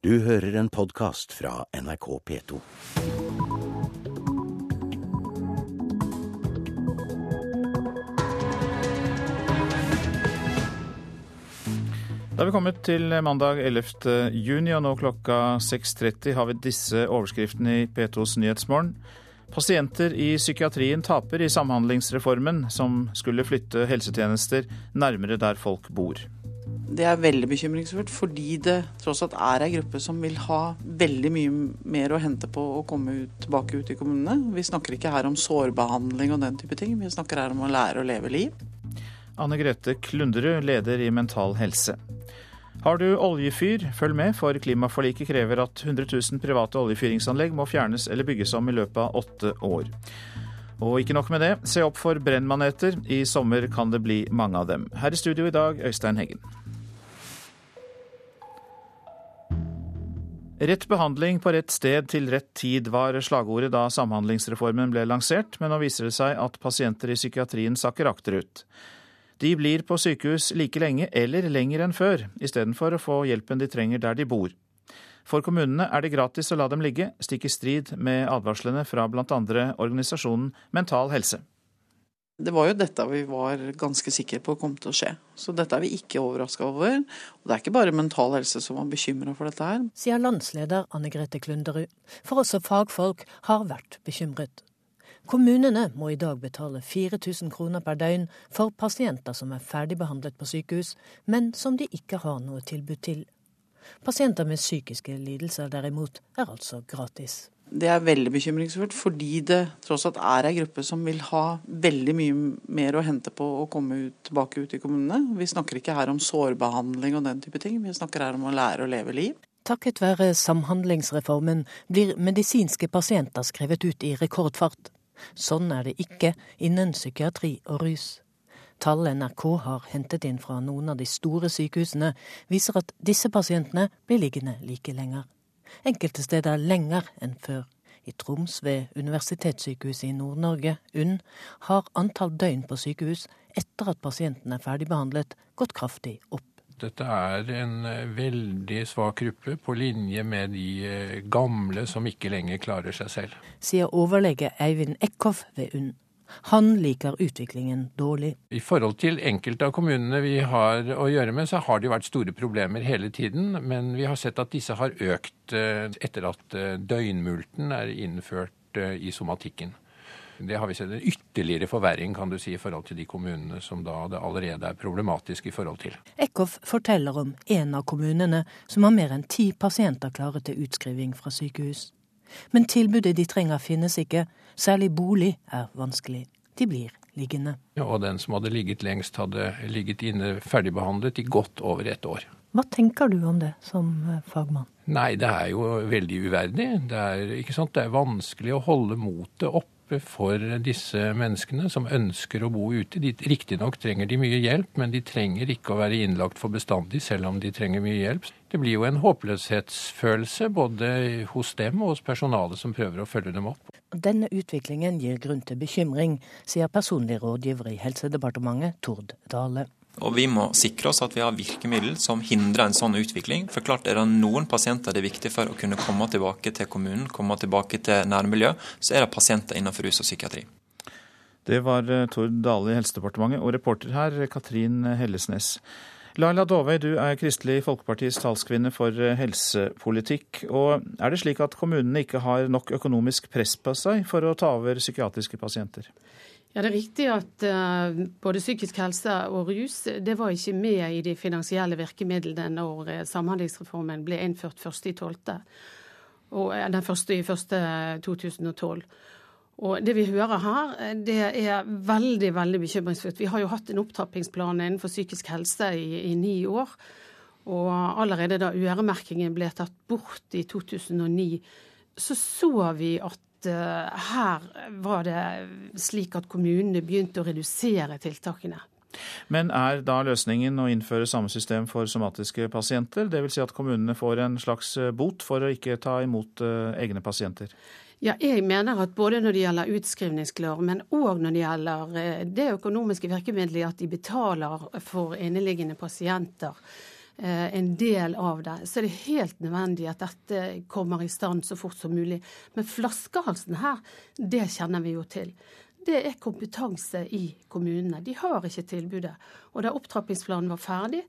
Du hører en podkast fra NRK P2. Da er vi kommet til mandag 11. juni, og nå klokka 6.30 har vi disse overskriftene i P2s Nyhetsmorgen. Pasienter i psykiatrien taper i samhandlingsreformen, som skulle flytte helsetjenester nærmere der folk bor. Det er veldig bekymringsfullt, fordi det tross alt er ei gruppe som vil ha veldig mye mer å hente på å komme ut, tilbake ut i kommunene. Vi snakker ikke her om sårbehandling og den type ting, vi snakker her om å lære å leve liv. Anne Grete Klunderud, leder i Mental Helse. Har du oljefyr, følg med, for klimaforliket krever at 100 000 private oljefyringsanlegg må fjernes eller bygges om i løpet av åtte år. Og ikke nok med det, se opp for brennmaneter. I sommer kan det bli mange av dem. Her i studio i dag, Øystein Heggen. Rett behandling på rett sted til rett tid var slagordet da Samhandlingsreformen ble lansert, men nå viser det seg at pasienter i psykiatrien sakker akterut. De blir på sykehus like lenge eller lenger enn før, istedenfor å få hjelpen de trenger der de bor. For kommunene er det gratis å la dem ligge, stikk i strid med advarslene fra bl.a. organisasjonen Mental Helse. Det var jo dette vi var ganske sikre på kom til å skje. Så dette er vi ikke overraska over. Og det er ikke bare Mental Helse som var bekymra for dette her. Sier landsleder Anne Grete Klunderud. For også fagfolk har vært bekymret. Kommunene må i dag betale 4000 kroner per døgn for pasienter som er ferdigbehandlet på sykehus, men som de ikke har noe tilbud til. Pasienter med psykiske lidelser derimot er altså gratis. Det er veldig bekymringsfullt, fordi det tross alt er ei gruppe som vil ha veldig mye mer å hente på å komme ut, tilbake ut i kommunene. Vi snakker ikke her om sårbehandling og den type ting, vi snakker her om å lære å leve liv. Takket være Samhandlingsreformen blir medisinske pasienter skrevet ut i rekordfart. Sånn er det ikke innen psykiatri og rus. Tall NRK har hentet inn fra noen av de store sykehusene, viser at disse pasientene blir liggende like lenger. Enkelte steder lenger enn før. I Troms ved Universitetssykehuset i Nord-Norge, UNN, har antall døgn på sykehus etter at pasienten er ferdigbehandlet, gått kraftig opp. Dette er en veldig svak gruppe, på linje med de gamle som ikke lenger klarer seg selv. Sier overlege Eivind Eckhoff ved UNN. Han liker utviklingen dårlig. I forhold til enkelte av kommunene vi har å gjøre med, så har det vært store problemer hele tiden. Men vi har sett at disse har økt etter at døgnmulten er innført i somatikken. Det har vi sett en ytterligere forverring kan du si, i forhold til de kommunene som da det allerede er problematisk i forhold til. Eckhoff forteller om en av kommunene som har mer enn ti pasienter klare til utskriving fra sykehus. Men tilbudet de trenger finnes ikke, særlig bolig er vanskelig. De blir liggende. Ja, og den som hadde ligget lengst, hadde ligget inne ferdigbehandlet i godt over ett år. Hva tenker du om det som fagmann? Nei, det er jo veldig uverdig. Det er, ikke sant? Det er vanskelig å holde motet oppe for disse menneskene som ønsker å bo ute. Riktignok trenger de mye hjelp, men de trenger ikke å være innlagt for bestandig, selv om de trenger mye hjelp. Det blir jo en håpløshetsfølelse både hos dem og hos personalet som prøver å følge dem opp. Denne utviklingen gir grunn til bekymring, sier personlig rådgiver i Helsedepartementet, Tord Dale. Og vi må sikre oss at vi har virkemiddel som hindrer en sånn utvikling. For klart er det noen pasienter det er viktig for å kunne komme tilbake til kommunen, komme tilbake til nærmiljø, så er det pasienter innenfor rus og psykiatri. Det var Tord Dale i Helsedepartementet, og reporter her Katrin Hellesnes. Laila Dovøy, du er Kristelig Folkepartis talskvinne for helsepolitikk. og Er det slik at kommunene ikke har nok økonomisk press på seg for å ta over psykiatriske pasienter? Ja, Det er riktig at uh, både psykisk helse og rus det var ikke med i de finansielle virkemidlene når uh, Samhandlingsreformen ble innført 1.12. Og uh, den første i første 2012. Og det vi hører her, det er veldig veldig bekymringsfullt. Vi har jo hatt en opptrappingsplan innenfor psykisk helse i, i ni år. Og allerede da øremerkingen ble tatt bort i 2009, så så vi at her var det slik at kommunene begynte å redusere tiltakene. Men er da løsningen å innføre samme system for somatiske pasienter? Dvs. Si at kommunene får en slags bot for å ikke ta imot egne pasienter? Ja, jeg mener at både når det gjelder utskrivningsklar, men òg når det gjelder det økonomiske virkemidlet at de betaler for inneliggende pasienter eh, en del av det, så er det helt nødvendig at dette kommer i stand så fort som mulig. Men flaskehalsen her, det kjenner vi jo til. Det er kompetanse i kommunene. De har ikke tilbudet. Og da opptrappingsplanen var ferdig,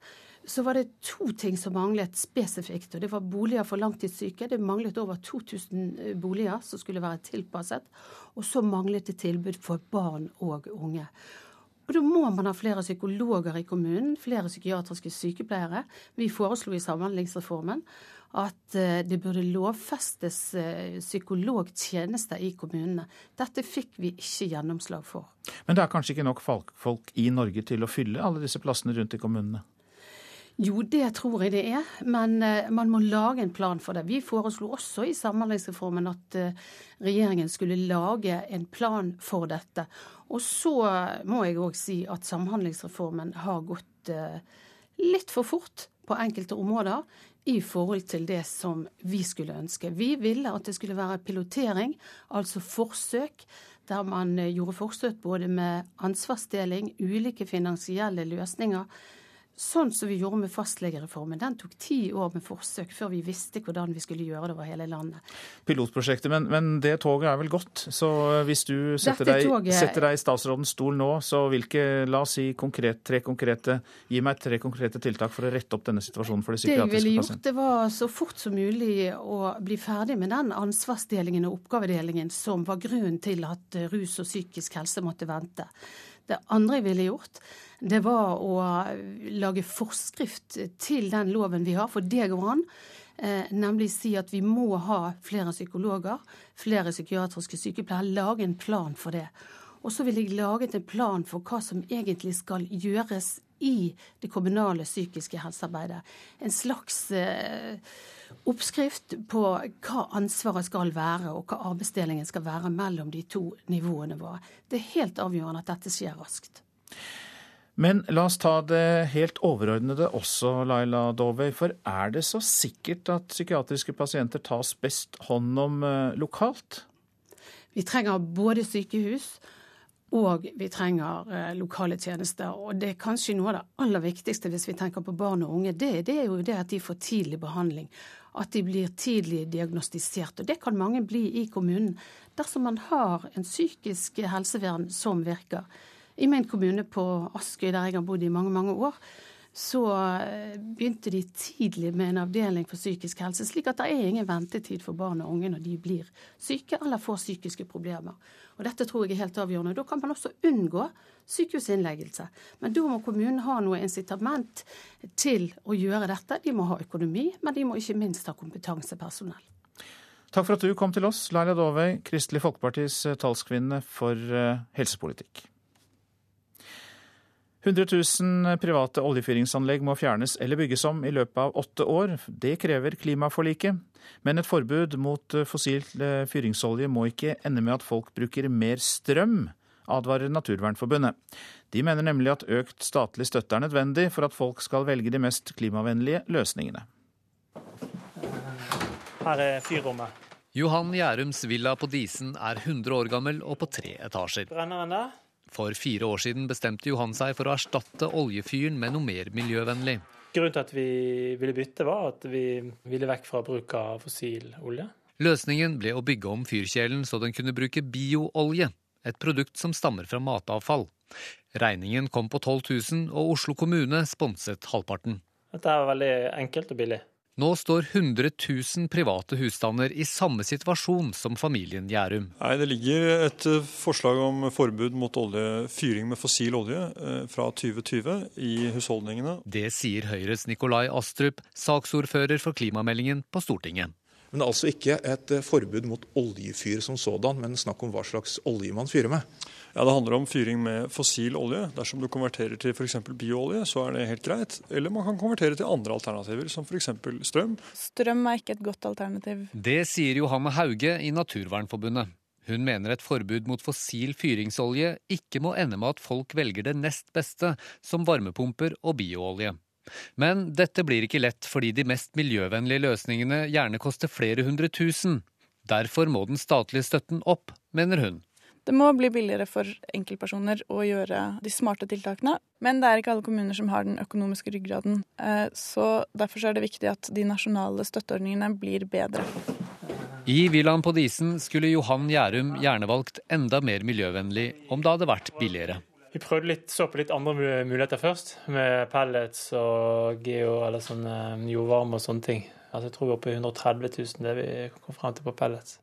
så var det to ting som manglet spesifikt. og Det var boliger for langtidssyke. Det manglet over 2000 eh, boliger som skulle være tilpasset. Og så manglet det tilbud for barn og unge. Og Da må man ha flere psykologer i kommunen, flere psykiatriske sykepleiere. Vi foreslo i Samhandlingsreformen at eh, det burde lovfestes eh, psykologtjenester i kommunene. Dette fikk vi ikke gjennomslag for. Men det er kanskje ikke nok folk i Norge til å fylle alle disse plassene rundt i kommunene? Jo, det tror jeg det er, men uh, man må lage en plan for det. Vi foreslo også i Samhandlingsreformen at uh, regjeringen skulle lage en plan for dette. Og så må jeg òg si at Samhandlingsreformen har gått litt for fort på enkelte områder i forhold til det som vi skulle ønske. Vi ville at det skulle være pilotering, altså forsøk, der man gjorde forsøk både med ansvarsdeling, ulike finansielle løsninger Sånn som vi gjorde med fastlegereformen. Den tok ti år med forsøk før vi visste hvordan vi skulle gjøre det over hele landet. Pilotprosjektet, men, men det toget er vel gått. Så hvis du setter, deg, toget... setter deg, i statsrådens stol nå, så hvilke, la oss si konkret, tre konkrete, gi meg tre konkrete tiltak for å rette opp denne situasjonen for de psykiatriske pasientene. Det jeg ville gjort, det var så fort som mulig å bli ferdig med den ansvarsdelingen og oppgavedelingen som var grunnen til at rus og psykisk helse måtte vente. Det andre jeg ville gjort, det var å lage forskrift til den loven vi har, for det går an. Eh, nemlig si at vi må ha flere psykologer, flere psykiatriske sykepleiere. Lage en plan for det. Og så ville jeg laget en plan for hva som egentlig skal gjøres i det kommunale psykiske helsearbeidet. En slags eh, oppskrift på hva ansvaret skal være, og hva arbeidsdelingen skal være mellom de to nivåene våre. Det er helt avgjørende at dette skjer raskt. Men la oss ta det helt overordnede også, Laila Dovey. For er det så sikkert at psykiatriske pasienter tas best hånd om eh, lokalt? Vi trenger både sykehus og vi trenger eh, lokale tjenester. Og det er kanskje noe av det aller viktigste hvis vi tenker på barn og unge. Det, det er jo det at de får tidlig behandling at de blir tidlig diagnostisert. Og det kan mange bli i kommunen dersom man har en psykisk helsevern som virker. I min kommune på Askøy, der jeg har bodd i mange, mange år, så eh, begynte de tidlig med en avdeling for psykisk helse, slik at det er ingen ventetid for barn og unge når de blir syke eller får psykiske problemer. Og Dette tror jeg er helt avgjørende. Da kan man også unngå sykehusinnleggelse. Men da må kommunen ha noe incitament til å gjøre dette. De må ha økonomi, men de må ikke minst ha kompetansepersonell. Takk for at du kom til oss, Laila Dovøy, Kristelig Folkepartis talskvinne for eh, helsepolitikk. 100 000 private oljefyringsanlegg må fjernes eller bygges om i løpet av åtte år. Det krever klimaforliket. Men et forbud mot eh, fossil fyringsolje må ikke ende med at folk bruker mer strøm advarer Naturvernforbundet. De mener nemlig at økt statlig støtte er nødvendig for at folk skal velge de mest klimavennlige løsningene. Her er fyrrommet. Johan Gjærums villa på Disen er 100 år gammel og på tre etasjer. For fire år siden bestemte Johan seg for å erstatte oljefyren med noe mer miljøvennlig. Grunnen til at vi ville bytte, var at vi ville vekk fra bruk av fossil olje. Løsningen ble å bygge om fyrkjelen så den kunne bruke bioolje et produkt som stammer fra matavfall. Regningen kom på 12 000, og Oslo kommune sponset halvparten. Dette er veldig enkelt og billig. Nå står 100 000 private husstander i samme situasjon som familien Gjærum. Nei, Det ligger et eh, forslag om forbud mot olje, fyring med fossil olje eh, fra 2020 i husholdningene. Det sier Høyres Nikolai Astrup, saksordfører for klimameldingen på Stortinget. Men altså ikke et eh, forbud mot oljefyr som sådan, men snakk om hva slags olje man fyrer med. Ja, Det handler om fyring med fossil olje. Dersom du konverterer til f.eks. bioolje, så er det helt greit. Eller man kan konvertere til andre alternativer, som f.eks. strøm. Strøm er ikke et godt alternativ. Det sier Johanne Hauge i Naturvernforbundet. Hun mener et forbud mot fossil fyringsolje ikke må ende med at folk velger det nest beste, som varmepumper og bioolje. Men dette blir ikke lett fordi de mest miljøvennlige løsningene gjerne koster flere hundre tusen. Derfor må den statlige støtten opp, mener hun. Det må bli billigere for enkeltpersoner å gjøre de smarte tiltakene. Men det er ikke alle kommuner som har den økonomiske ryggraden. Eh, så derfor er det viktig at de nasjonale støtteordningene blir bedre. I villaen på Disen skulle Johan Gjærum gjerne valgt enda mer miljøvennlig om det hadde vært billigere. Vi prøvde litt, så på litt andre muligheter først, med pellets og geo eller sånn eh, jordvarme og sånne ting. Altså, jeg tror vi er oppe i 130 000 det vi kom frem til på pellets.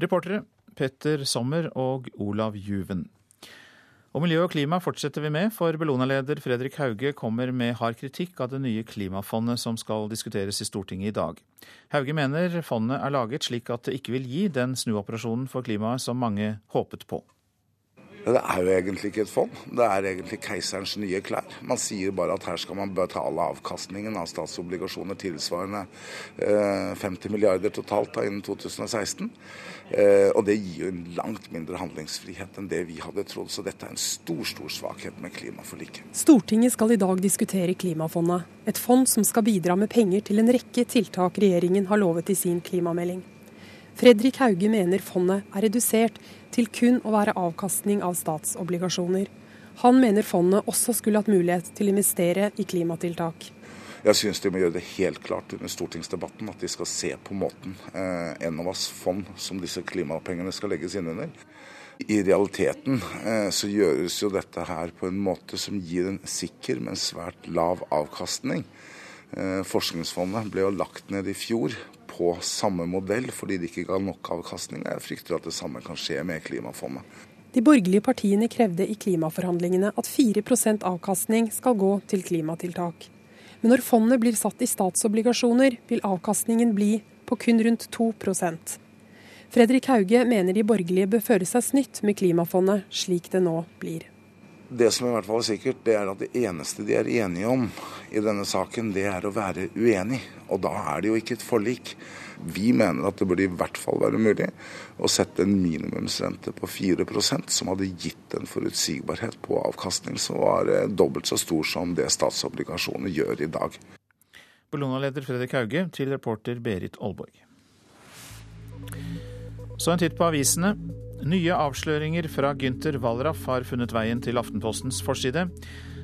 Reportere Petter Sommer og Olav Juven. Og miljø og klima fortsetter vi med, for Bellona-leder Fredrik Hauge kommer med hard kritikk av det nye klimafondet som skal diskuteres i Stortinget i dag. Hauge mener fondet er laget slik at det ikke vil gi den snuoperasjonen for klimaet som mange håpet på. Det er jo egentlig ikke et fond, det er egentlig keiserens nye klær. Man sier bare at her skal man betale avkastningen av statsobligasjoner tilsvarende 50 eh, milliarder totalt da, innen 2016. Eh, og det gir jo en langt mindre handlingsfrihet enn det vi hadde trodd. Så dette er en stor, stor svakhet med klimaforliket. Stortinget skal i dag diskutere klimafondet. Et fond som skal bidra med penger til en rekke tiltak regjeringen har lovet i sin klimamelding. Fredrik Hauge mener fondet er redusert til kun å være avkastning av statsobligasjoner. Han mener fondet også skulle hatt mulighet til å investere i klimatiltak. Jeg syns de må gjøre det helt klart under stortingsdebatten at de skal se på måten eh, Enovas fond som disse klimapengene skal legges inn under. I realiteten eh, så gjøres jo dette her på en måte som gir en sikker, men svært lav avkastning. Eh, Forskningsfondet ble jo lagt ned i fjor på samme modell fordi det ikke ga nok avkastning. Jeg frykter at det samme kan skje med klimafondet. De borgerlige partiene krevde i klimaforhandlingene at 4% avkastning skal gå til klimatiltak. Men når fondet blir satt i statsobligasjoner, vil avkastningen bli på kun rundt 2% Fredrik Hauge mener de borgerlige bør føre seg snytt med klimafondet, slik det nå blir. Det som i hvert fall er sikkert, det er at det eneste de er enige om i denne saken, det er å være uenig. Og da er det jo ikke et forlik. Vi mener at det burde i hvert fall være mulig å sette en minimumsrente på 4% som hadde gitt en forutsigbarhet på avkastning som var eh, dobbelt så stor som det statsobligasjoner gjør i dag. Bellona-leder Fredrik Hauge til reporter Berit Aalborg. Så en titt på avisene. Nye avsløringer fra Gynter Wallraff har funnet veien til Aftenpostens forside.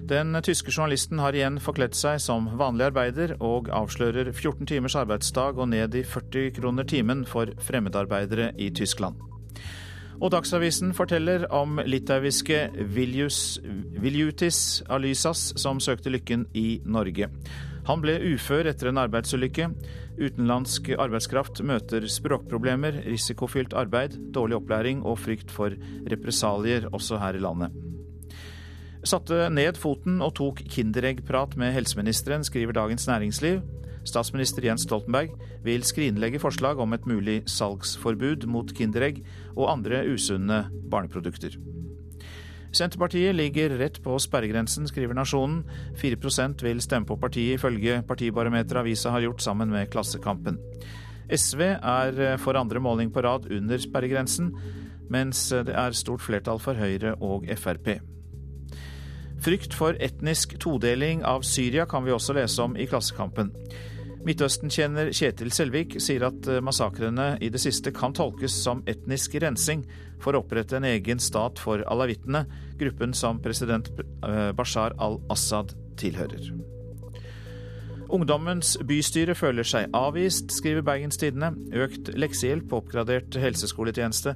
Den tyske journalisten har igjen forkledd seg som vanlig arbeider, og avslører 14 timers arbeidsdag og ned i 40 kroner timen for fremmedarbeidere i Tyskland. Og Dagsavisen forteller om litauiske Viljus, Viljutis Alysas som søkte lykken i Norge. Han ble ufør etter en arbeidsulykke. Utenlandsk arbeidskraft møter språkproblemer, risikofylt arbeid, dårlig opplæring og frykt for represalier også her i landet. Satte ned foten og tok Kinderegg-prat med helseministeren, skriver Dagens Næringsliv. Statsminister Jens Stoltenberg vil skrinlegge forslag om et mulig salgsforbud mot Kinderegg og andre usunne barneprodukter. Senterpartiet ligger rett på sperregrensen, skriver Nasjonen. 4% vil stemme på partiet, ifølge partibarometeret avisa har gjort sammen med Klassekampen. SV er for andre måling på rad under sperregrensen, mens det er stort flertall for Høyre og Frp. Frykt for etnisk todeling av Syria kan vi også lese om i Klassekampen. Midtøsten-kjenner Kjetil Selvik sier at eh, massakrene i det siste kan tolkes som etnisk rensing for å opprette en egen stat for alawittene, gruppen som president eh, Bashar al-Assad tilhører. Ungdommens bystyre føler seg avvist, skriver Bergens Tidende. Økt leksehjelp, oppgradert helseskoletjeneste,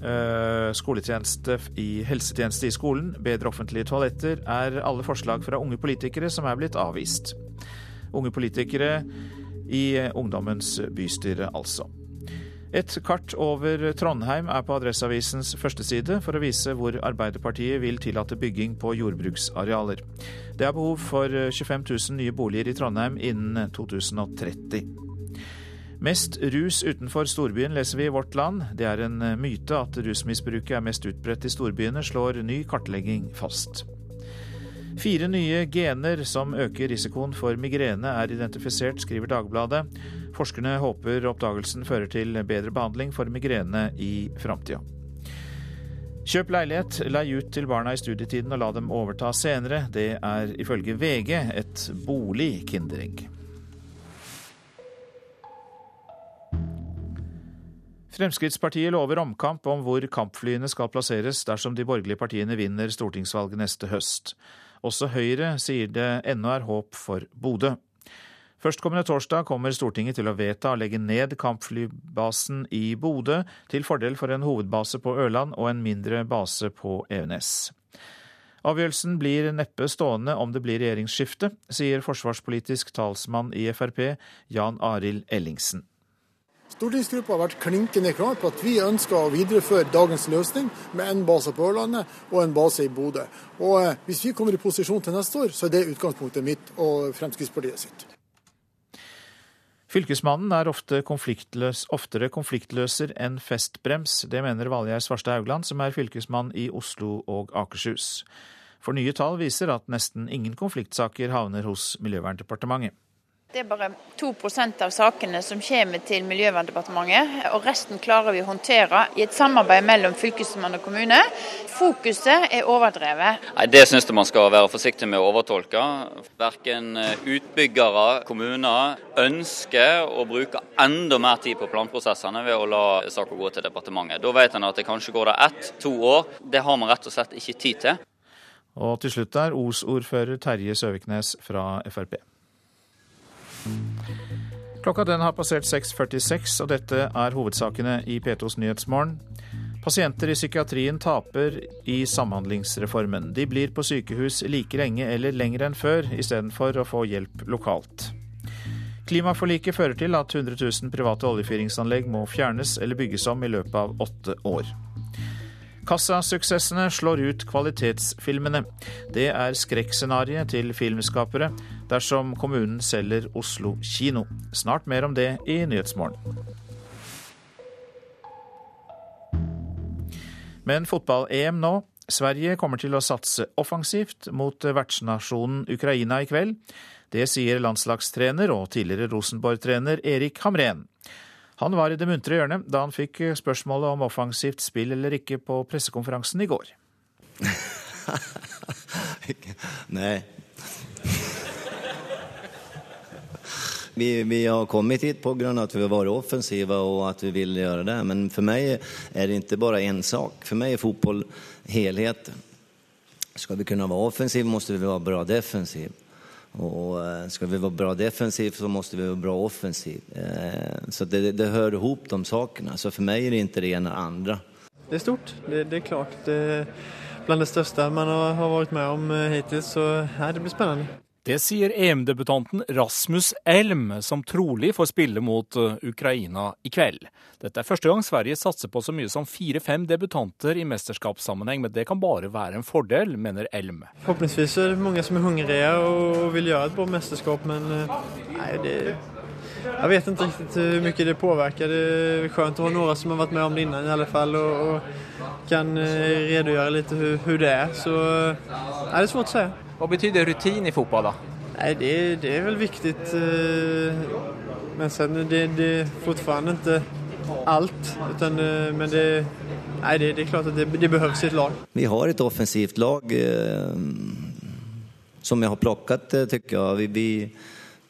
øh, skoletjeneste i helsetjeneste i skolen, bedre offentlige toaletter er alle forslag fra unge politikere som er blitt avvist. Unge politikere i Ungdommens bystyre, altså. Et kart over Trondheim er på Adresseavisens førsteside for å vise hvor Arbeiderpartiet vil tillate bygging på jordbruksarealer. Det er behov for 25 000 nye boliger i Trondheim innen 2030. Mest rus utenfor storbyen, leser vi i Vårt Land. Det er en myte at rusmisbruket er mest utbredt i storbyene, slår ny kartlegging fast. Fire nye gener som øker risikoen for migrene er identifisert, skriver Dagbladet. Forskerne håper oppdagelsen fører til bedre behandling for migrene i framtida. Kjøp leilighet, lei ut til barna i studietiden og la dem overta senere. Det er ifølge VG et bolig-kinderegg. Fremskrittspartiet lover omkamp om hvor kampflyene skal plasseres dersom de borgerlige partiene vinner stortingsvalget neste høst. Også Høyre sier det ennå er håp for Bodø. Førstkommende torsdag kommer Stortinget til å vedta å legge ned kampflybasen i Bodø, til fordel for en hovedbase på Ørland og en mindre base på Evenes. Avgjørelsen blir neppe stående om det blir regjeringsskifte, sier forsvarspolitisk talsmann i Frp, Jan Arild Ellingsen. Stortingsgruppa har vært klinkende klar på at vi ønsker å videreføre dagens løsning med en base på Ørlandet og en base i Bodø. Og eh, Hvis vi kommer i posisjon til neste år, så er det utgangspunktet mitt og Fremskrittspartiet sitt. Fylkesmannen er ofte konfliktløs, oftere konfliktløser enn festbrems. Det mener Valgjerd Svarstad Haugland, som er fylkesmann i Oslo og Akershus. For nye tall viser at nesten ingen konfliktsaker havner hos Miljøverndepartementet. Det er bare 2% av sakene som kommer til Miljøverndepartementet, og resten klarer vi å håndtere i et samarbeid mellom fylkesmann og kommune. Fokuset er overdrevet. Nei, Det syns jeg man skal være forsiktig med å overtolke. Verken utbyggere, kommuner ønsker å bruke enda mer tid på planprosessene ved å la saker gå til departementet. Da vet en at det kanskje går der ett-to år. Det har man rett og slett ikke tid til. Og til slutt er Os-ordfører Terje Søviknes fra Frp. Klokka den har passert 6.46, og dette er hovedsakene i P2s Nyhetsmorgen. Pasienter i psykiatrien taper i Samhandlingsreformen. De blir på sykehus like lenge eller lenger enn før, istedenfor å få hjelp lokalt. Klimaforliket fører til at 100 000 private oljefyringsanlegg må fjernes eller bygges om i løpet av åtte år. Kassasuksessene slår ut kvalitetsfilmene. Det er skrekkscenarioet til filmskapere dersom kommunen selger Oslo kino. Snart mer om det i Nyhetsmorgen. Men fotball-EM nå. Sverige kommer til å satse offensivt mot vertsnasjonen Ukraina i kveld. Det sier landslagstrener og tidligere Rosenborg-trener Erik Hamren. Han var i det muntre hjørnet da han fikk spørsmålet om offensivt spill eller ikke på pressekonferansen i går. Nei. Vi, vi, har kommet hit pga. at vi har vært offensive og at vi vil gjøre det. Men for meg er det ikke bare én sak. For meg er fotball helheten. Skal vi kunne være offensive, må vi være bra defensive. Och eh, ska vi vara bra defensivt så måste vi vara bra offensivt. Eh, så det, det hör ihop de sakerna. Så för mig är det inte det ena andra. Det är stort, det, det är klart. Det är bland det största man har, varit med om eh, hittills. Så ja, det blir spännande. Det sier EM-debutanten Rasmus Elm, som trolig får spille mot eh, Ukraina i kveld. Dette er første gang Sverige satser på så mye som fire-fem debutanter i mesterskapssammenheng, men det kan bare være en fordel, mener Elm. Forhåpentligvis er det mange som er hungrige og vil gjøre et bra mesterskap, men eh, nei, det jeg vet ikke riktig hvor mye det påverkar. Det er skjønt å ha noen som har vært med om det innan i alle fall, og, och kan redogöra lite litt hvordan det er. Så nei, det er svårt å si. Hva betyder rutin i fotball, da? Nej, det, det är väl viktigt. Eh, men sen det, det är fortfarande inte allt. Utan, eh, men det, nej, det, det är klart att det, det behövs i ett lag. Vi har ett offensivt lag eh, som jag har plockat, eh, tycker jag. Vi, vi,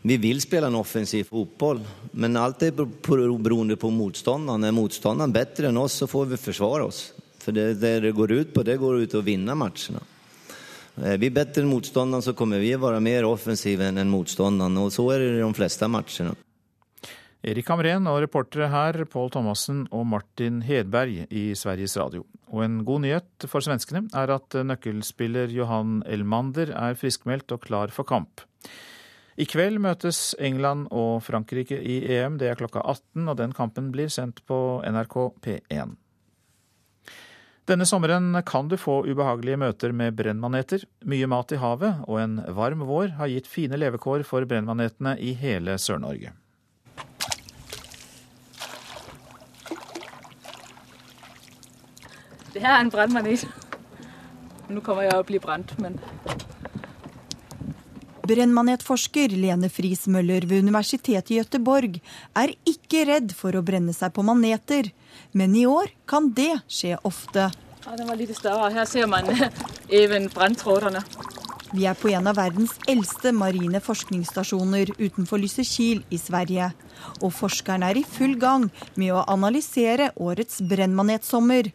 vi vill spela en offensiv fotboll, men allt är beroende på motståndaren. Är motståndaren bättre än oss så får vi försvara oss. För det, det går ut på, det går ut att vinna matcherna. Er vi bättre än motståndaren så kommer vi være mer offensiva än motståndaren og så er det i de fleste matcherna. Erik Hamren og reportere her Pål Thomassen og Martin Hedberg i Sveriges Radio. Og en god nyhet for svenskene er at nøkkelspiller Johan Elmander er friskmeldt og klar for kamp. I kveld møtes England og Frankrike i EM. Det er klokka 18, og den kampen blir sendt på NRK P1. Denne sommeren kan du få ubehagelige møter med brennmaneter. Mye mat i havet og en varm vår har gitt fine levekår for brennmanetene i hele Sør-Norge. Det her er en brennmanet. Nå kommer jeg å bli brent, men Brennmanetforsker Lene Friis Møller ved Universitetet i Gøteborg er ikke redd for å brenne seg på maneter, men i år kan det skje ofte. Ja, den var litt større. Her ser man even brenntrådene. Vi er på en av verdens eldste marine forskningsstasjoner utenfor Lysekil i Sverige. Og forskerne er i full gang med å analysere årets brennmanetsommer.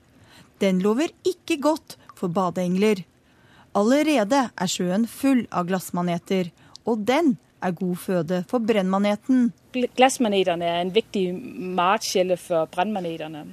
Den lover ikke godt for badeengler. Allerede er sjøen full av glassmaneter, og den er god føde for brennmaneten. Glassmaneterne er en viktig matskjelle for brennmaneterne.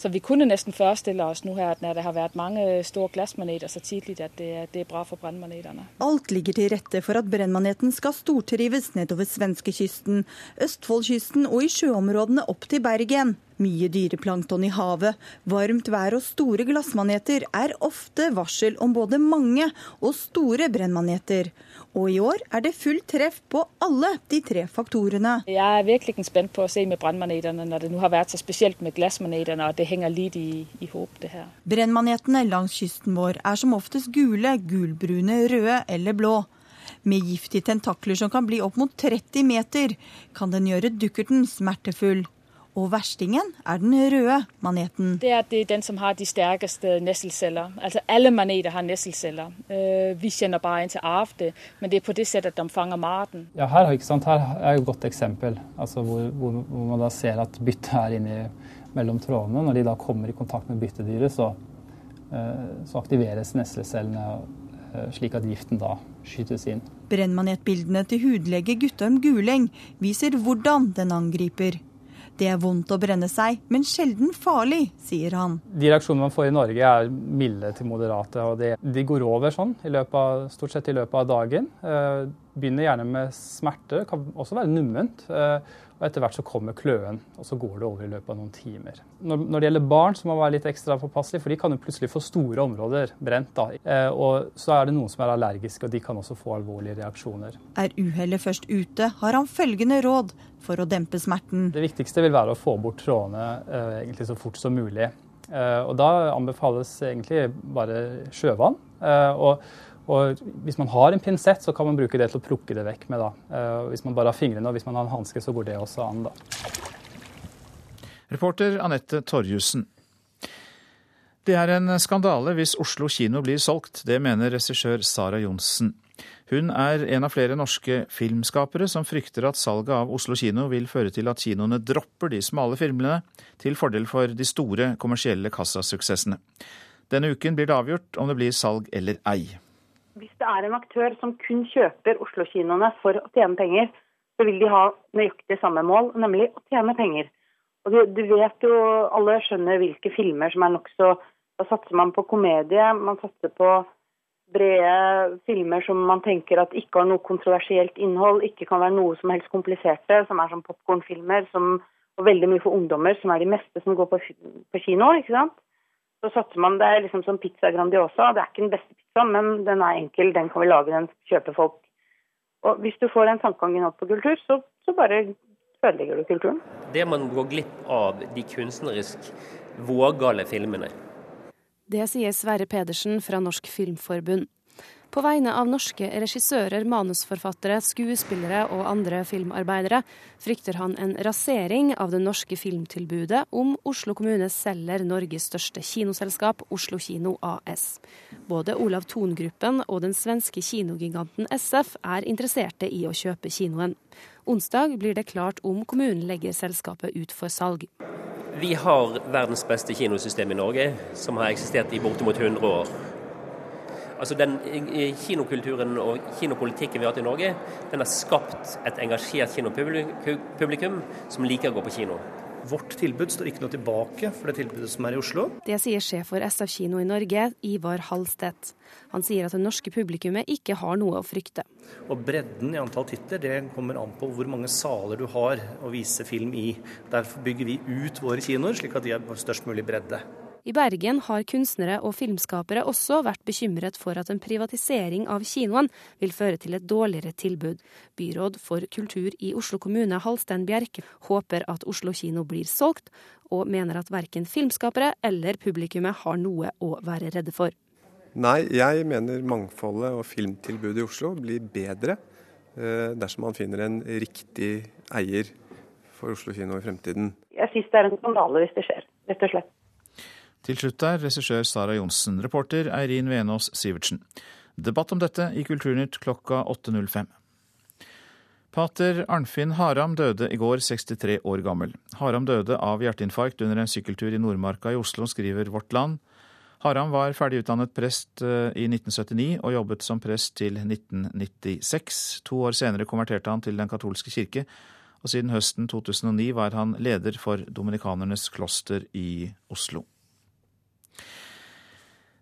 Så vi kunne nesten forestille oss nå her at når det har vært mange store glassmaneter så tidlig, at det, det er bra for brennmaneterne. Alt ligger til rette for at brennmaneten skal stortrives nedover svenskekysten, Østfoldkysten og i sjøområdene opp til Bergen. Mye dyreplankton i havet, varmt vær og store glassmaneter er ofte varsel om både mange og store brennmaneter. Og i år er det full treff på alle de tre faktorene. Jeg er virkelig spent på å se med brennmanetene når det nå har vært så spesielt med glassmanetene og det henger litt i, i håp, det her. Brennmanetene langs kysten vår er som oftest gule, gulbrune, røde eller blå. Med giftige tentakler som kan bli opp mot 30 meter, kan den gjøre dukkerten smertefull. Og verstingen er den røde maneten. Det er, det er den som har de sterkeste nesselceller. Altså alle maneter har nesselceller. Øh, vi kjenner bare en til arvde, men det er på det settet de fanger maten. Ja, her, her er et godt eksempel, altså hvor, hvor, hvor, man da ser at byttet er inni mellom trådene. Når de da kommer i kontakt med byttedyret, så, øh, så aktiveres neslecellene øh, slik at giften da skytes inn. Brennmanetbildene til hudlege Guttorm Guleng viser hvordan den angriper. Det er vondt å brenne seg, men sjelden farlig, sier han. De reaksjonene man får i Norge er milde til moderate. og De, De går over sånn av, stort sett i løpet av dagen. Eh, begynner gjerne med smerte, kan også være numment. Og etter hvert så kommer kløen, og så går det over i løpet av noen timer. Når, når det gjelder barn, så må man være litt ekstra påpasselig, for de kan jo plutselig få store områder brent. da. Eh, og så er det noen som er allergiske, og de kan også få alvorlige reaksjoner. Er uhellet først ute, har han følgende råd for å dempe smerten. Det viktigste vil være å få bort trådene eh, egentlig så fort som mulig. Eh, og da anbefales egentlig bare sjøvann. Eh, og og Hvis man har en pinsett, så kan man bruke det til å plukke det vekk med. da. Uh, hvis man bare har fingrene, og hvis man har en hanske, så går det også an. da. Reporter Anette Torjussen. Det er en skandale hvis Oslo kino blir solgt. Det mener regissør Sara Johnsen. Hun er en av flere norske filmskapere som frykter at salget av Oslo kino vil føre til at kinoene dropper de smale filmene, til fordel for de store kommersielle kassasuksessene. Denne uken blir det avgjort om det blir salg eller ei hvis det er en aktør som kun kjøper Oslo-kinoene for å tjene penger, så vil de ha nøyaktig samme mål, nemlig å tjene penger. Og du, du vet jo, Alle skjønner hvilke filmer som er nokså Da satser man på komedie, man satser på brede filmer som man tenker at ikke har noe kontroversielt innhold, ikke kan være noe som helst kompliserte, som er som popkornfilmer, og veldig mye for ungdommer, som er de meste som går på, på kino. ikke sant? Så satser man, Det er liksom som pizza Grandiosa. Det er ikke den beste pizzaen, men den er enkel, den kan vi lage, den kjøper folk. Og Hvis du får den tankegangen opp på kultur, så, så bare ødelegger du kulturen. Det man går glipp av de kunstnerisk vågale filmene. Det sier Sverre Pedersen fra Norsk Filmforbund. På vegne av norske regissører, manusforfattere, skuespillere og andre filmarbeidere frykter han en rasering av det norske filmtilbudet om Oslo kommune selger Norges største kinoselskap, Oslo Kino AS. Både Olav Thon-gruppen og den svenske kinogiganten SF er interesserte i å kjøpe kinoen. Onsdag blir det klart om kommunen legger selskapet ut for salg. Vi har verdens beste kinosystem i Norge, som har eksistert i bortimot 100 år. Altså den Kinokulturen og kinopolitikken vi har hatt i Norge, den har skapt et engasjert kinopublikum som liker å gå på kino. Vårt tilbud står ikke noe tilbake for det tilbudet som er i Oslo. Det sier sjef for SF Kino i Norge, Ivar Halstedt. Han sier at det norske publikummet ikke har noe å frykte. Og Bredden i antall titler det kommer an på hvor mange saler du har å vise film i. Derfor bygger vi ut våre kinoer, slik at de har størst mulig bredde. I Bergen har kunstnere og filmskapere også vært bekymret for at en privatisering av kinoen vil føre til et dårligere tilbud. Byråd for kultur i Oslo kommune, Halstein Bjerke, håper at Oslo kino blir solgt, og mener at verken filmskapere eller publikummet har noe å være redde for. Nei, jeg mener mangfoldet og filmtilbudet i Oslo blir bedre eh, dersom man finner en riktig eier for Oslo kino i fremtiden. Jeg syns det er en skandale hvis det skjer, rett og slett. Til slutt der regissør Sara Johnsen, reporter Eirin Venås Sivertsen. Debatt om dette i Kulturnytt klokka 8.05. Pater Arnfinn Haram døde i går, 63 år gammel. Haram døde av hjerteinfarkt under en sykkeltur i Nordmarka i Oslo, skriver Vårt Land. Haram var ferdigutdannet prest eh, i 1979 og jobbet som prest til 1996. To år senere konverterte han til Den katolske kirke, og siden høsten 2009 var han leder for Dominikanernes kloster i Oslo.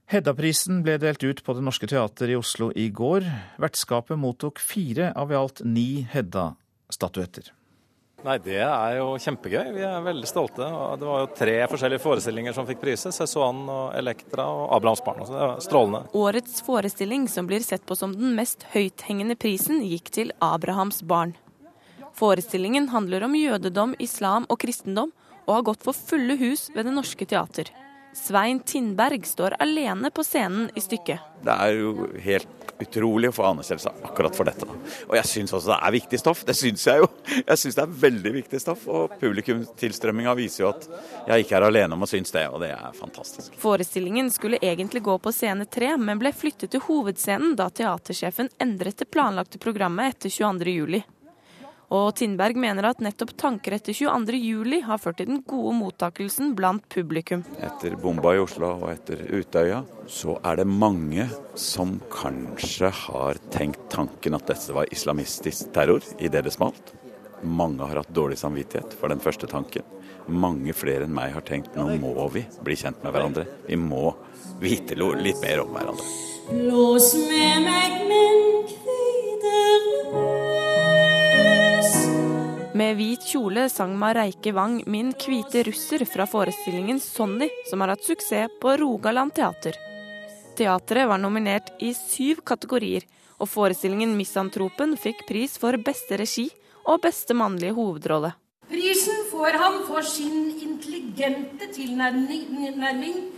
Hedda-prisen ble delt ut på Det Norske Teater i Oslo i går. Vertskapet mottok fire av i alt ni Hedda-statuetter. Nei, Det er jo kjempegøy. Vi er veldig stolte. Det var jo tre forskjellige forestillinger som fikk priser. Cezanne og Elektra og Abrahamsbarn. Så det var strålende. Årets forestilling, som blir sett på som den mest høythengende prisen, gikk til Abrahams barn. Forestillingen handler om jødedom, islam og kristendom, og har gått for fulle hus ved Det Norske Teater. Svein Tindberg står alene på scenen i stykket. Det er jo helt utrolig å få anerkjennelse akkurat for dette. Og jeg syns også det er viktig stoff. Det syns jeg jo. Jeg syns det er veldig viktig stoff. Og publikumstilstrømminga viser jo at jeg ikke er alene om å synes det, og det er fantastisk. Forestillingen skulle egentlig gå på scene tre, men ble flyttet til hovedscenen da teatersjefen endret det planlagte programmet etter 22. Og Tindberg mener at nettopp tanker etter 22.07 har ført til den gode mottakelsen blant publikum. Etter bomba i Oslo og etter Utøya, så er det mange som kanskje har tenkt tanken at dette var islamistisk terror i det det smalt. Mange har hatt dårlig samvittighet for den første tanken. Mange flere enn meg har tenkt nå må vi bli kjent med hverandre. Vi må vite litt mer om hverandre. Lås med meg, men Med hvit kjole sang Mareike Wang 'Min hvite russer' fra forestillingen 'Sonny', som har hatt suksess på Rogaland teater. Teatret var nominert i syv kategorier, og forestillingen 'Misantropen' fikk pris for beste regi og beste mannlige hovedrolle. Prisen får han for sin intelligente tilnærming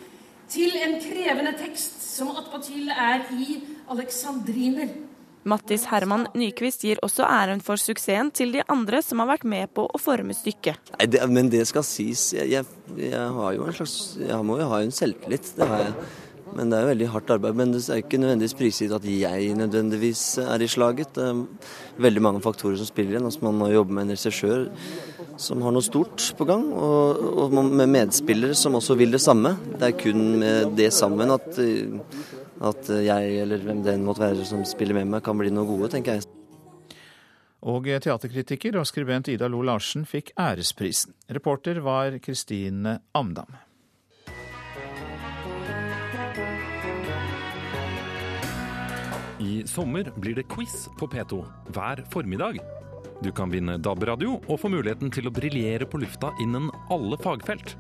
til en krevende tekst som attpåtil er i alexandriner. Mattis Herman Nyquist gir også æren for suksessen til de andre som har vært med på å forme stykket. Nei, det, men det skal sies. Jeg, jeg, jeg, har jo en slags Jeg må jo ha en selvtillit. Det har jeg. Men det er jo veldig hardt arbeid. Men det er ikke nødvendigvis prisgitt at jeg nødvendigvis er i slaget. Det er veldig mange faktorer som spiller inn. Altså man må jobbe med en regissør som har noe stort på gang, og, og med medspillere som også vil det samme. Det er kun med det sammen at at jeg eller hvem det måtte være som spiller med meg, kan bli noe gode, tenker jeg. Og teaterkritiker og skribent Ida Lo Larsen fikk æresprisen. Reporter var Kristine Amdam. I sommer blir det quiz på P2 hver formiddag. Du kan vinne DAB-radio og få muligheten til å briljere på lufta innen alle fagfelt.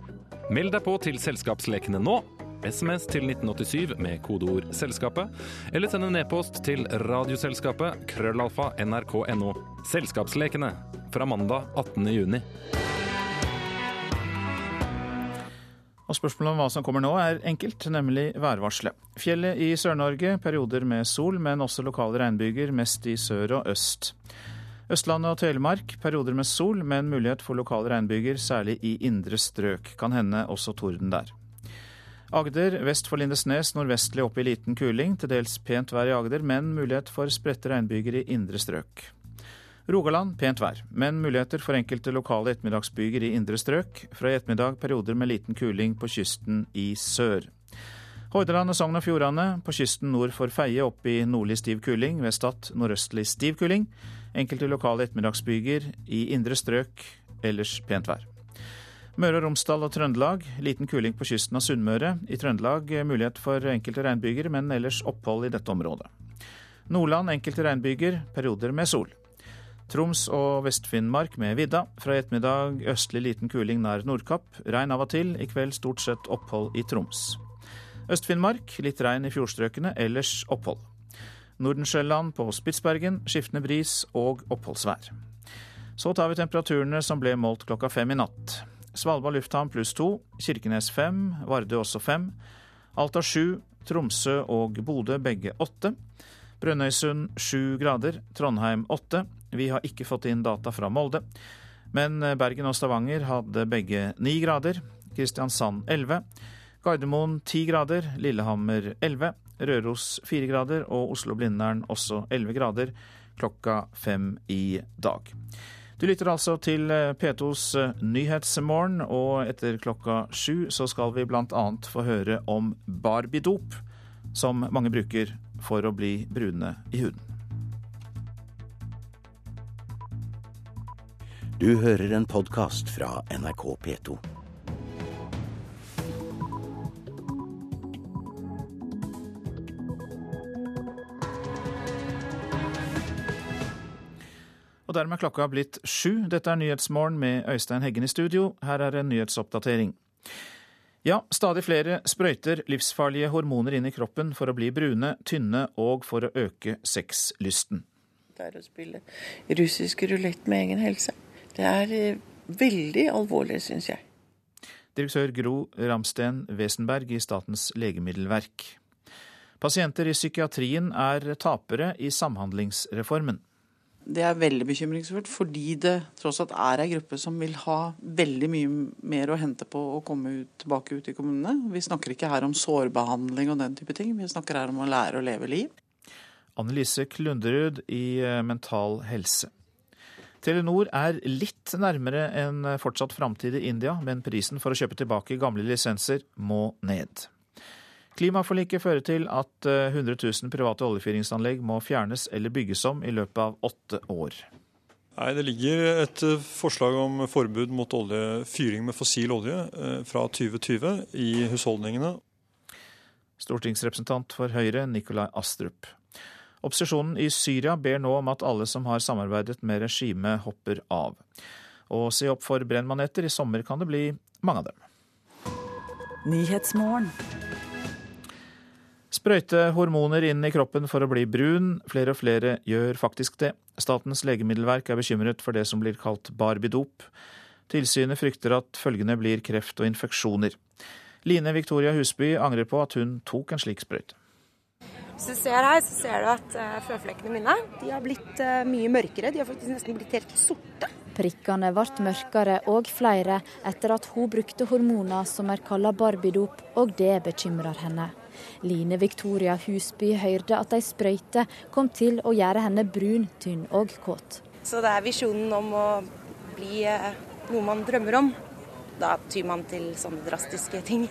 Meld deg på til Selskapslekene nå SMS til 1987 med kodeord 'Selskapet', eller send en e-post til Radioselskapet, krøllalfa, nrk.no. Selskapslekene fra mandag 18. juni. Og Spørsmålet om hva som kommer nå er enkelt, nemlig værvarselet. Fjellet i Sør-Norge perioder med sol, men også lokale regnbyger, mest i sør og øst. Østlandet og Telemark perioder med sol, men mulighet for lokale regnbyger, særlig i indre strøk. Kan hende også torden der. Agder vest for Lindesnes nordvestlig opp i liten kuling. Til dels pent vær i Agder, men mulighet for spredte regnbyger i indre strøk. Rogaland pent vær, men muligheter for enkelte lokale ettermiddagsbyger i indre strøk. Fra i ettermiddag perioder med liten kuling på kysten i sør. Hordaland og Sogn og Fjordane på kysten nord for Feie opp i nordlig stiv kuling. Ved Stad nordøstlig stiv kuling. Enkelte lokale ettermiddagsbyger i indre strøk. Ellers pent vær. Møre og Romsdal og Trøndelag liten kuling på kysten av Sunnmøre. I Trøndelag mulighet for enkelte regnbyger, men ellers opphold i dette området. Nordland enkelte regnbyger, perioder med sol. Troms og Vest-Finnmark med vidda. Fra i ettermiddag østlig liten kuling nær Nordkapp. Regn av og til. I kveld stort sett opphold i Troms. Øst-Finnmark litt regn i fjordstrøkene, ellers opphold. Nordensjøland på Spitsbergen skiftende bris og oppholdsvær. Så tar vi temperaturene som ble målt klokka fem i natt. Svalbard lufthavn pluss to, Kirkenes fem, Vardø også fem. Alta sju, Tromsø og Bodø begge åtte. Brønnøysund sju grader, Trondheim åtte. Vi har ikke fått inn data fra Molde. Men Bergen og Stavanger hadde begge ni grader. Kristiansand elleve. Gardermoen ti grader, Lillehammer elleve. Røros fire grader og Oslo-Blindern også elleve grader klokka fem i dag. Du lytter altså til eh, P2s eh, Nyhetsmorgen, og etter klokka sju så skal vi bl.a. få høre om barbidop, som mange bruker for å bli brune i huden. Du hører en podkast fra NRK P2. Og dermed er klokka blitt sju. Dette er Nyhetsmorgen med Øystein Heggen i studio. Her er en nyhetsoppdatering. Ja, stadig flere sprøyter livsfarlige hormoner inn i kroppen for å bli brune, tynne og for å øke sexlysten. Det er å spille russisk rulett med egen helse. Det er eh, veldig alvorlig, syns jeg. Direktør Gro Ramsten Wesenberg i Statens legemiddelverk. Pasienter i psykiatrien er tapere i Samhandlingsreformen. Det er veldig bekymringsfullt, fordi det tross alt er ei gruppe som vil ha veldig mye mer å hente på å komme ut, tilbake ut i kommunene. Vi snakker ikke her om sårbehandling og den type ting, vi snakker her om å lære å leve liv. Annelise Klunderud i eh, Mental Helse. Telenor er litt nærmere en fortsatt framtid i India, men prisen for å kjøpe tilbake gamle lisenser må ned. Klimaforliket fører til at 100 eh, 000 private oljefyringsanlegg må fjernes eller bygges om i løpet av åtte år. Nei, Det ligger et eh, forslag om forbud mot oljefyring med fossil olje eh, fra 2020 i husholdningene. Stortingsrepresentant for Høyre, Nikolai Astrup. Opposisjonen i Syria ber nå om at alle som har samarbeidet med regimet, hopper av. Og se opp for brennmaneter, i sommer kan det bli mange av dem. Sprøyte hormoner inn i kroppen for å bli brun. Flere og flere gjør faktisk det. Statens legemiddelverk er bekymret for det som blir kalt barbidop. Tilsynet frykter at følgene blir kreft og infeksjoner. Line Victoria Husby angrer på at hun tok en slik sprøyte. Hvis du ser her, så ser du at uh, føflekkene mine de har blitt uh, mye mørkere. De har faktisk nesten blitt helt sorte. Prikkene ble mørkere og flere etter at hun brukte hormoner som er kalt barbidop, og det bekymrer henne. Line Victoria Husby hørte at ei sprøyte kom til å gjøre henne brun, tynn og kåt. Så det er visjonen om å bli eh, noe man drømmer om. Da tyr man til sånne drastiske ting.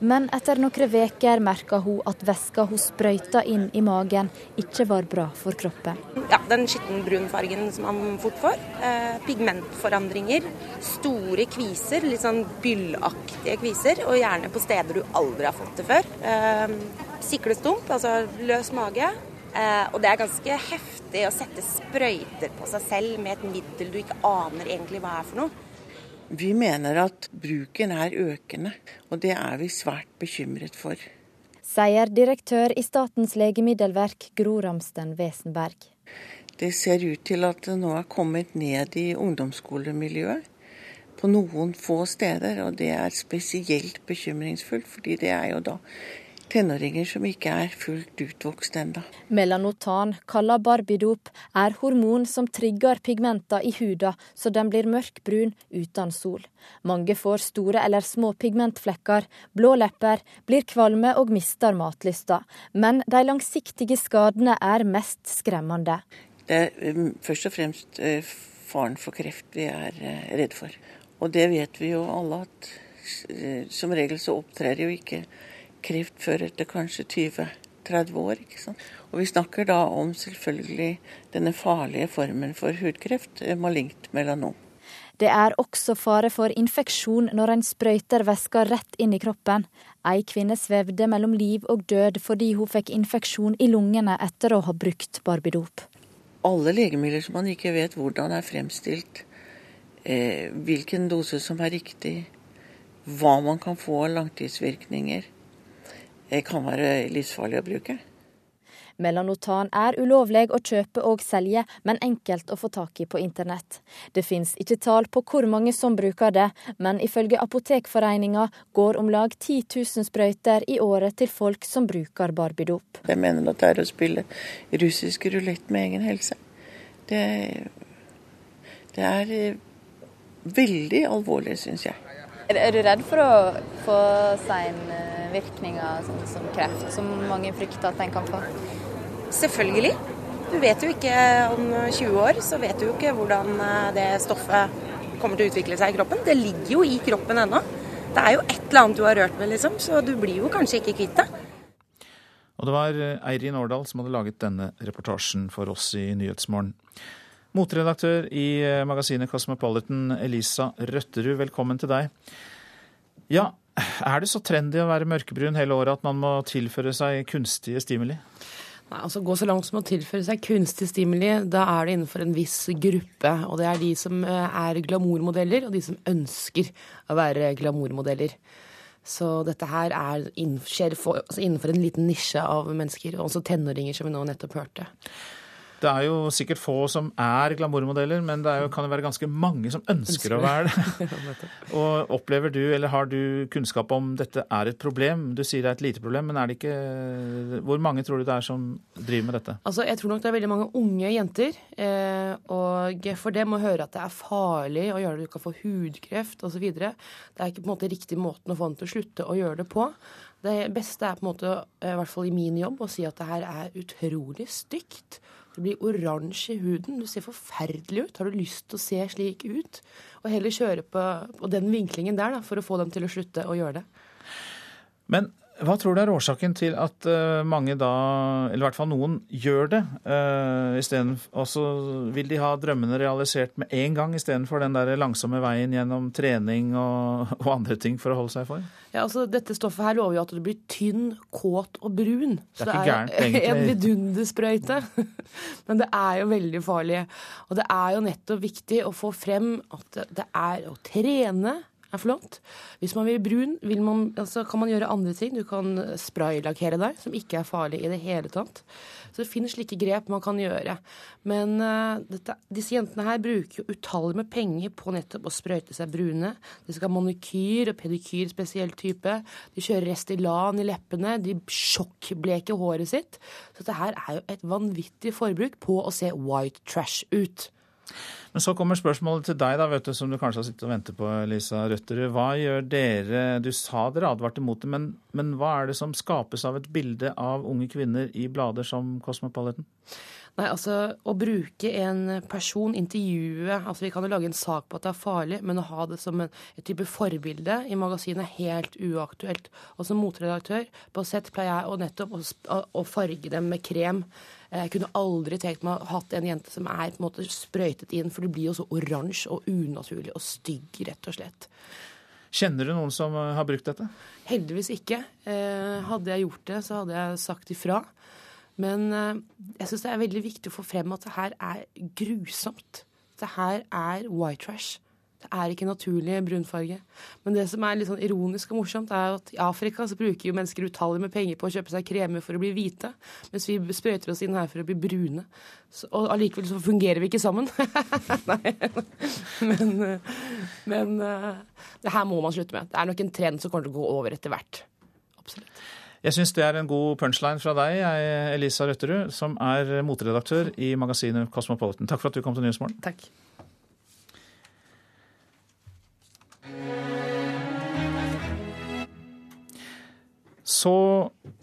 Men etter noen uker merka hun at væska hun sprøyta inn i magen, ikke var bra for kroppen. Ja, Den skittenbrun fargen som man fort får. Eh, pigmentforandringer. Store kviser, litt sånn byllaktige kviser. Og gjerne på steder du aldri har fått det før. Eh, siklestump, altså løs mage. Eh, og det er ganske heftig å sette sprøyter på seg selv med et middel du ikke aner egentlig hva er for noe. Vi mener at bruken er økende, og det er vi svært bekymret for. Sier direktør i Statens legemiddelverk Gro Ramsten Wesenberg. Det ser ut til at det nå er kommet ned i ungdomsskolemiljøet på noen få steder, og det er spesielt bekymringsfullt, fordi det er jo da tenåringer som ikke er fullt utvokst ennå. Melanotan, kalla barbidop, er hormon som trigger pigmenter i huda så den blir mørkbrun uten sol. Mange får store eller små pigmentflekker, blå lepper, blir kvalme og mister matlysta. Men de langsiktige skadene er mest skremmende. Det er um, først og fremst uh, faren for kreft vi er uh, redd for. Og det vet vi jo alle at uh, som regel så opptrer jo ikke kreft før etter kanskje 20-30 år. ikke sant? Og Vi snakker da om selvfølgelig denne farlige formen for hudkreft, eh, malignt melanom. Det er også fare for infeksjon når en sprøyter væska rett inn i kroppen. Ei kvinne svevde mellom liv og død fordi hun fikk infeksjon i lungene etter å ha brukt barbidop. Alle legemidler som man ikke vet hvordan er fremstilt, eh, hvilken dose som er riktig, hva man kan få av langtidsvirkninger, kan være livsfarlig å bruke. Melanotan er ulovlig å kjøpe og selge, men enkelt å få tak i på internett. Det finnes ikke tall på hvor mange som bruker det, men ifølge Apotekforeninga går om lag 10 000 sprøyter i året til folk som bruker barbidop. Jeg mener at det er å spille russisk rulett med egen helse. Det, det er veldig alvorlig, syns jeg. Er du redd for å få seinvirkninger virkninger sånn som kreft, som mange frykter at den kan få? Selvfølgelig. Du vet jo ikke om 20 år, så vet du jo ikke hvordan eh, det stoffet kommer til å utvikle seg i kroppen. Det ligger jo i kroppen ennå. Det er jo et eller annet du har rørt ved, liksom, så du blir jo kanskje ikke kvitt det. Og det var eh, Eirin Årdal som hadde laget denne reportasjen for oss i Nyhetsmorgen. Motredaktør i eh, magasinet Cosmopolitan, Elisa Røtterud, velkommen til deg. Ja, er det så trendy å være mørkebrun hele året at man må tilføre seg kunstige stimuli? Nei, altså Gå så langt som å tilføre seg kunstig stimuli, da er det innenfor en viss gruppe. Og det er de som eh, er glamourmodeller, og de som ønsker å være glamourmodeller. Så dette her er skjer altså innenfor en liten nisje av mennesker, også tenåringer, som vi nå nettopp hørte. Det er jo sikkert få som er glamourmodeller, men det jo, kan jo være ganske mange som ønsker, ønsker. å være det. og Opplever du, eller har du kunnskap om dette er et problem? Du sier det er et lite problem, men er det ikke Hvor mange tror du det er som driver med dette? Altså, Jeg tror nok det er veldig mange unge jenter. Eh, og for dem å høre at det er farlig å gjøre det, du kan få hudkreft osv. Det er ikke på en måte riktig måten å få dem til å slutte å gjøre det på. Det beste er på en måte, i hvert fall i min jobb, å si at det her er utrolig stygt. Det blir oransje i huden. Du ser forferdelig ut. Har du lyst til å se slik ut? Og heller kjøre på, på den vinklingen der da, for å få dem til å slutte å gjøre det. Men hva tror du er årsaken til at uh, mange da, eller i hvert fall noen, gjør det? Uh, og så vil de ha drømmene realisert med en gang, istedenfor den der langsomme veien gjennom trening og, og, andre ting for å holde seg for? Ja, altså Dette stoffet her lover jo at du blir tynn, kåt og brun. Så det er, ikke gærent, egentlig. en vidundersprøyte. Men det er jo veldig farlig. Og det er jo nettopp viktig å få frem at det er å trene er flott. Hvis man vil brun, vil man, altså kan man gjøre andre ting. Du kan spraylakkere deg, som ikke er farlig i det hele tatt. Så det finnes slike grep man kan gjøre. Men uh, dette, disse jentene her bruker jo utallige med penger på nettopp å sprøyte seg brune. De skal ha manikyr og pedikyr spesiell type. De kjører Restylan i leppene. De sjokkbleker håret sitt. Så dette her er jo et vanvittig forbruk på å se white trash ut. Men så kommer spørsmålet til deg, da, vet du, som du kanskje har sittet og ventet på, Lisa Røtterud. Hva gjør dere Du sa dere advarte mot det, men, men hva er det som skapes av et bilde av unge kvinner i blader som Cosmopolitan? Nei, altså Å bruke en person, intervjue altså Vi kan jo lage en sak på at det er farlig, men å ha det som en, et type forbilde i magasinet er helt uaktuelt. Og som motredaktør på sett pleier jeg å nettopp å, å farge dem med krem. Jeg kunne aldri tenkt meg å ha hatt en jente som er på en måte sprøytet inn, for det blir jo så oransje og unaturlig og stygg, rett og slett. Kjenner du noen som har brukt dette? Heldigvis ikke. Eh, hadde jeg gjort det, så hadde jeg sagt ifra. Men eh, jeg syns det er veldig viktig å få frem at det her er grusomt. Det her er white trash. Det er ikke naturlig brunfarge. Men det som er litt sånn ironisk og morsomt, er at i Afrika så bruker jo mennesker utallige med penger på å kjøpe seg kremer for å bli hvite, mens vi sprøyter oss inn her for å bli brune. Så, og allikevel så fungerer vi ikke sammen. Nei. Men, men eh, det her må man slutte med. Det er nok en trend som kommer til å gå over etter hvert. Absolutt. Jeg syns det er en god punchline fra deg, Elisa Røtterud, som er motredaktør i magasinet Cosmopolitan. Takk for at du kom til Nyhetsmorgen. Takk. Så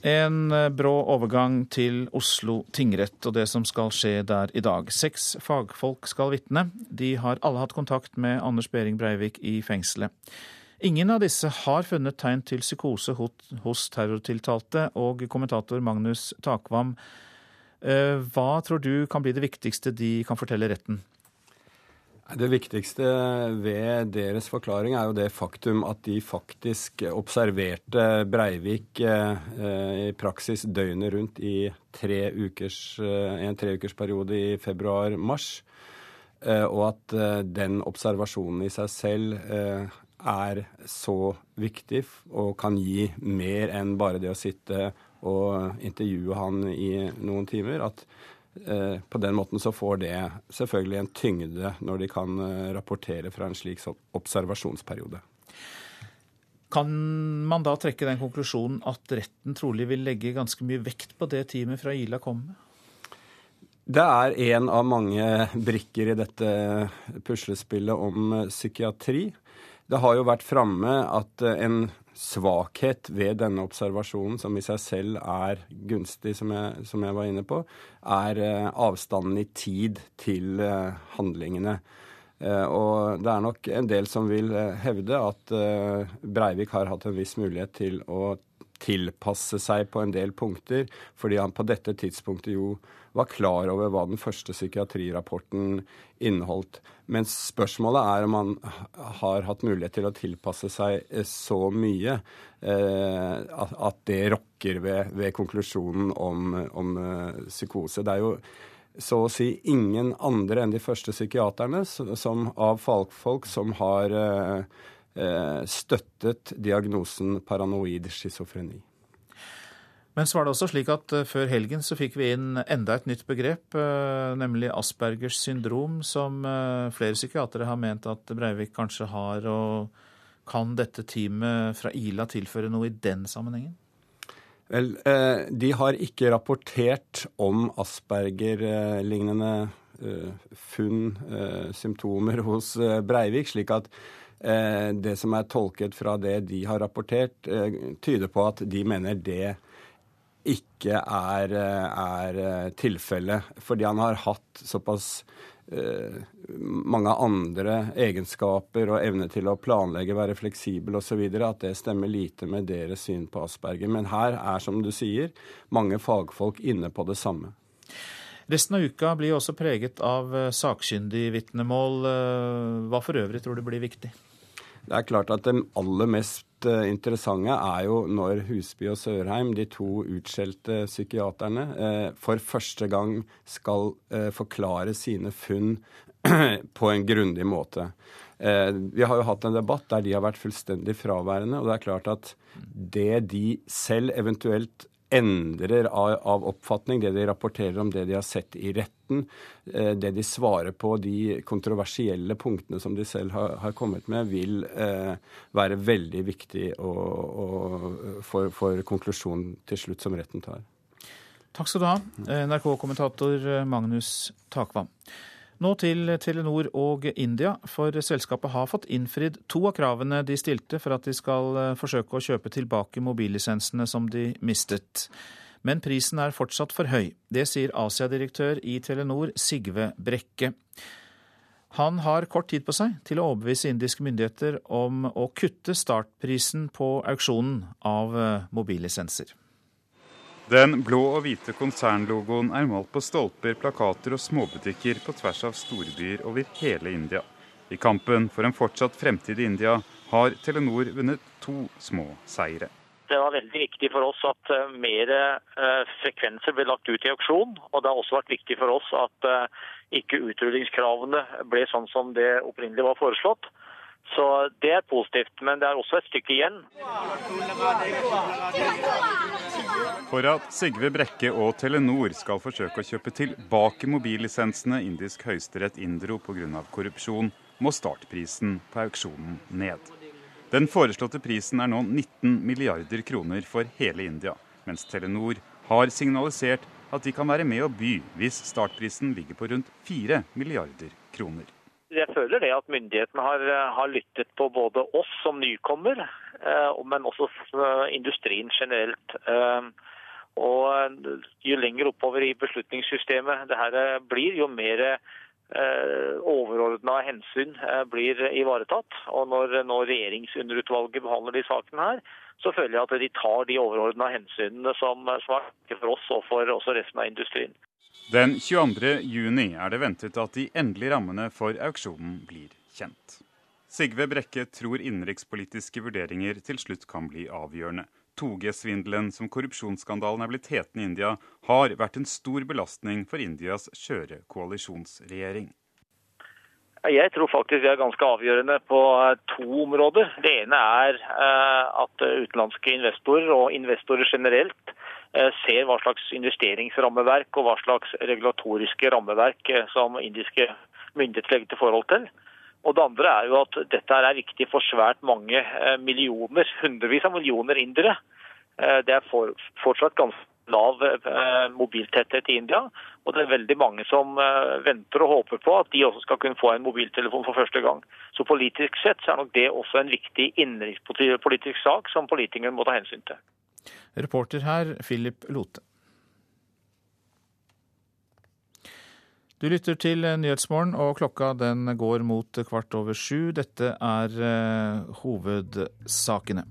en brå overgang til Oslo tingrett og det som skal skje der i dag. Seks fagfolk skal vitne. De har alle hatt kontakt med Anders Behring Breivik i fengselet. Ingen av disse har funnet tegn til psykose hos terrortiltalte, og kommentator Magnus Takvam, eh, hva tror du kan bli det viktigste de kan fortelle retten? Det viktigste ved deres forklaring er jo det faktum at de faktisk observerte Breivik eh, i praksis døgnet rundt i tre ukers, eh, en treukersperiode i februar-mars. Og at den observasjonen i seg selv er så viktig og kan gi mer enn bare det å sitte og intervjue han i noen timer. At eh, på den måten så får det selvfølgelig en tyngde når de kan eh, rapportere fra en slik observasjonsperiode. Kan man da trekke den konklusjonen at retten trolig vil legge ganske mye vekt på det teamet fra Ila kom med? Det er en av mange brikker i dette puslespillet om psykiatri. Det har jo vært framme at en svakhet ved denne observasjonen, som i seg selv er gunstig, som jeg, som jeg var inne på, er avstanden i tid til handlingene. Og det er nok en del som vil hevde at Breivik har hatt en viss mulighet til å tilpasse seg på en del punkter, fordi han på dette tidspunktet jo var klar over hva den første psykiatrirapporten inneholdt. Men spørsmålet er om han har hatt mulighet til å tilpasse seg eh, så mye eh, at det rokker ved, ved konklusjonen om, om uh, psykose. Det er jo så å si ingen andre enn de første psykiaterne som, av fagfolk som har uh, Eh, støttet diagnosen paranoid schizofreni. Men så var det også slik at eh, før helgen så fikk vi inn enda et nytt begrep, eh, nemlig Aspergers syndrom, som flere psykiatere har ment at Breivik kanskje har. og Kan dette teamet fra Ila tilføre noe i den sammenhengen? Vel, de har ikke rapportert om Asperger-lignende funn, symptomer, hos Breivik, slik at Eh, det som er tolket fra det de har rapportert, eh, tyder på at de mener det ikke er, eh, er tilfellet. Fordi han har hatt såpass mange andre egenskaper og evne til å planlegge, være fleksibel osv. at det stemmer lite med deres syn på Asperger. Men her er, som du sier, mange fagfolk inne på det samme. Resten av uka blir også preget av sakkyndig vitnemål. Hva for øvrig tror du blir viktig? Det er klart at det aller mest eh, interessante er jo når Husby og Sørheim, de to utskjelte psykiaterne, eh, for første gang skal eh, forklare sine funn på en grundig måte. Vi har jo hatt en debatt der de har vært fullstendig fraværende. Og det er klart at det de selv eventuelt endrer av, oppfatning, det de rapporterer om det de har sett i retten, eh, det de svarer på, de kontroversielle punktene som de selv har, har kommet med, vil eh, være veldig viktig å, å, for, for konklusjonen til slutt som retten tar. Takk skal du ha, NRK-kommentator Magnus Takvam. Nå til Telenor og India, for selskapet har fått innfridd to av kravene de stilte for at de skal eh, forsøke å kjøpe tilbake mobillisensene som de mistet. Men prisen er fortsatt for høy. Det sier Asia-direktør i Telenor, Sigve Brekke. Han har kort tid på seg til å overbevise indiske myndigheter om å kutte startprisen på auksjonen av eh, mobillisenser. Den blå og hvite konsernlogoen er malt på stolper, plakater og småbutikker på tvers av storbyer over hele India. I kampen for en fortsatt fremtid i India har Telenor vunnet to små seire. Det var veldig viktig for oss at uh, mer uh, frekvenser ble lagt ut i auksjon. Og det har også vært viktig for oss at uh, ikke utrullingskravene ble sånn som det opprinnelig var foreslått. Så det er positivt, men det er også et stykke igjen. For at Sigve Brekke og Telenor skal forsøke å kjøpe tilbake mobillisensene indisk høyesterett inndro pga. korrupsjon, må startprisen på auksjonen ned. Den foreslåtte prisen er nå 19 milliarder kroner for hele India, mens Telenor har signalisert at de kan være med å by hvis startprisen ligger på rundt 4 milliarder kroner. Jeg føler det at myndighetene har, har, lyttet på både oss som nykommer, eh, men også eh, industrien generelt. Eh, og Jo lenger oppover i beslutningssystemet det her blir, jo mer overordna hensyn blir ivaretatt. Og når, når regjeringsunderutvalget behandler de sakene her, så føler jeg at de tar de overordna hensynene som, som er for oss og for resten av industrien. Den 22. juni er det ventet at de endelige rammene for auksjonen blir kjent. Sigve Brekke tror innenrikspolitiske vurderinger til slutt kan bli avgjørende. 2G-svindelen som korrupsjonsskandalen er blitt hetende i India, har vært en stor belastning for Indias skjøre koalisjonsregjering. Jeg tror faktisk vi er ganske avgjørende på to områder. Det ene er eh, at utenlandske investorer og investorer generelt Eh, ser hva slags investeringsrammeverk og hva slags regulatoriske rammeverk eh, som indiske myndigheter legger til forhold til. Og Det andre er jo at dette er viktig for svært mange eh, millioner, hundrevis av millioner indere. Det er for, fortsatt ganske lav eh, mobiltetthet i India. Og det er veldig mange som eh, venter og håper på at de også skal kunne få en mobiltelefon for første gang. Så politisk sett så er nok det også en viktig innenrikspolitisk sak som politikerne må ta hensyn til. Reporter her, Philip Lote. Du lytter til Nyhetsmorgen, og klokka den går mot kvart over sju. Dette er eh, hovedsakene.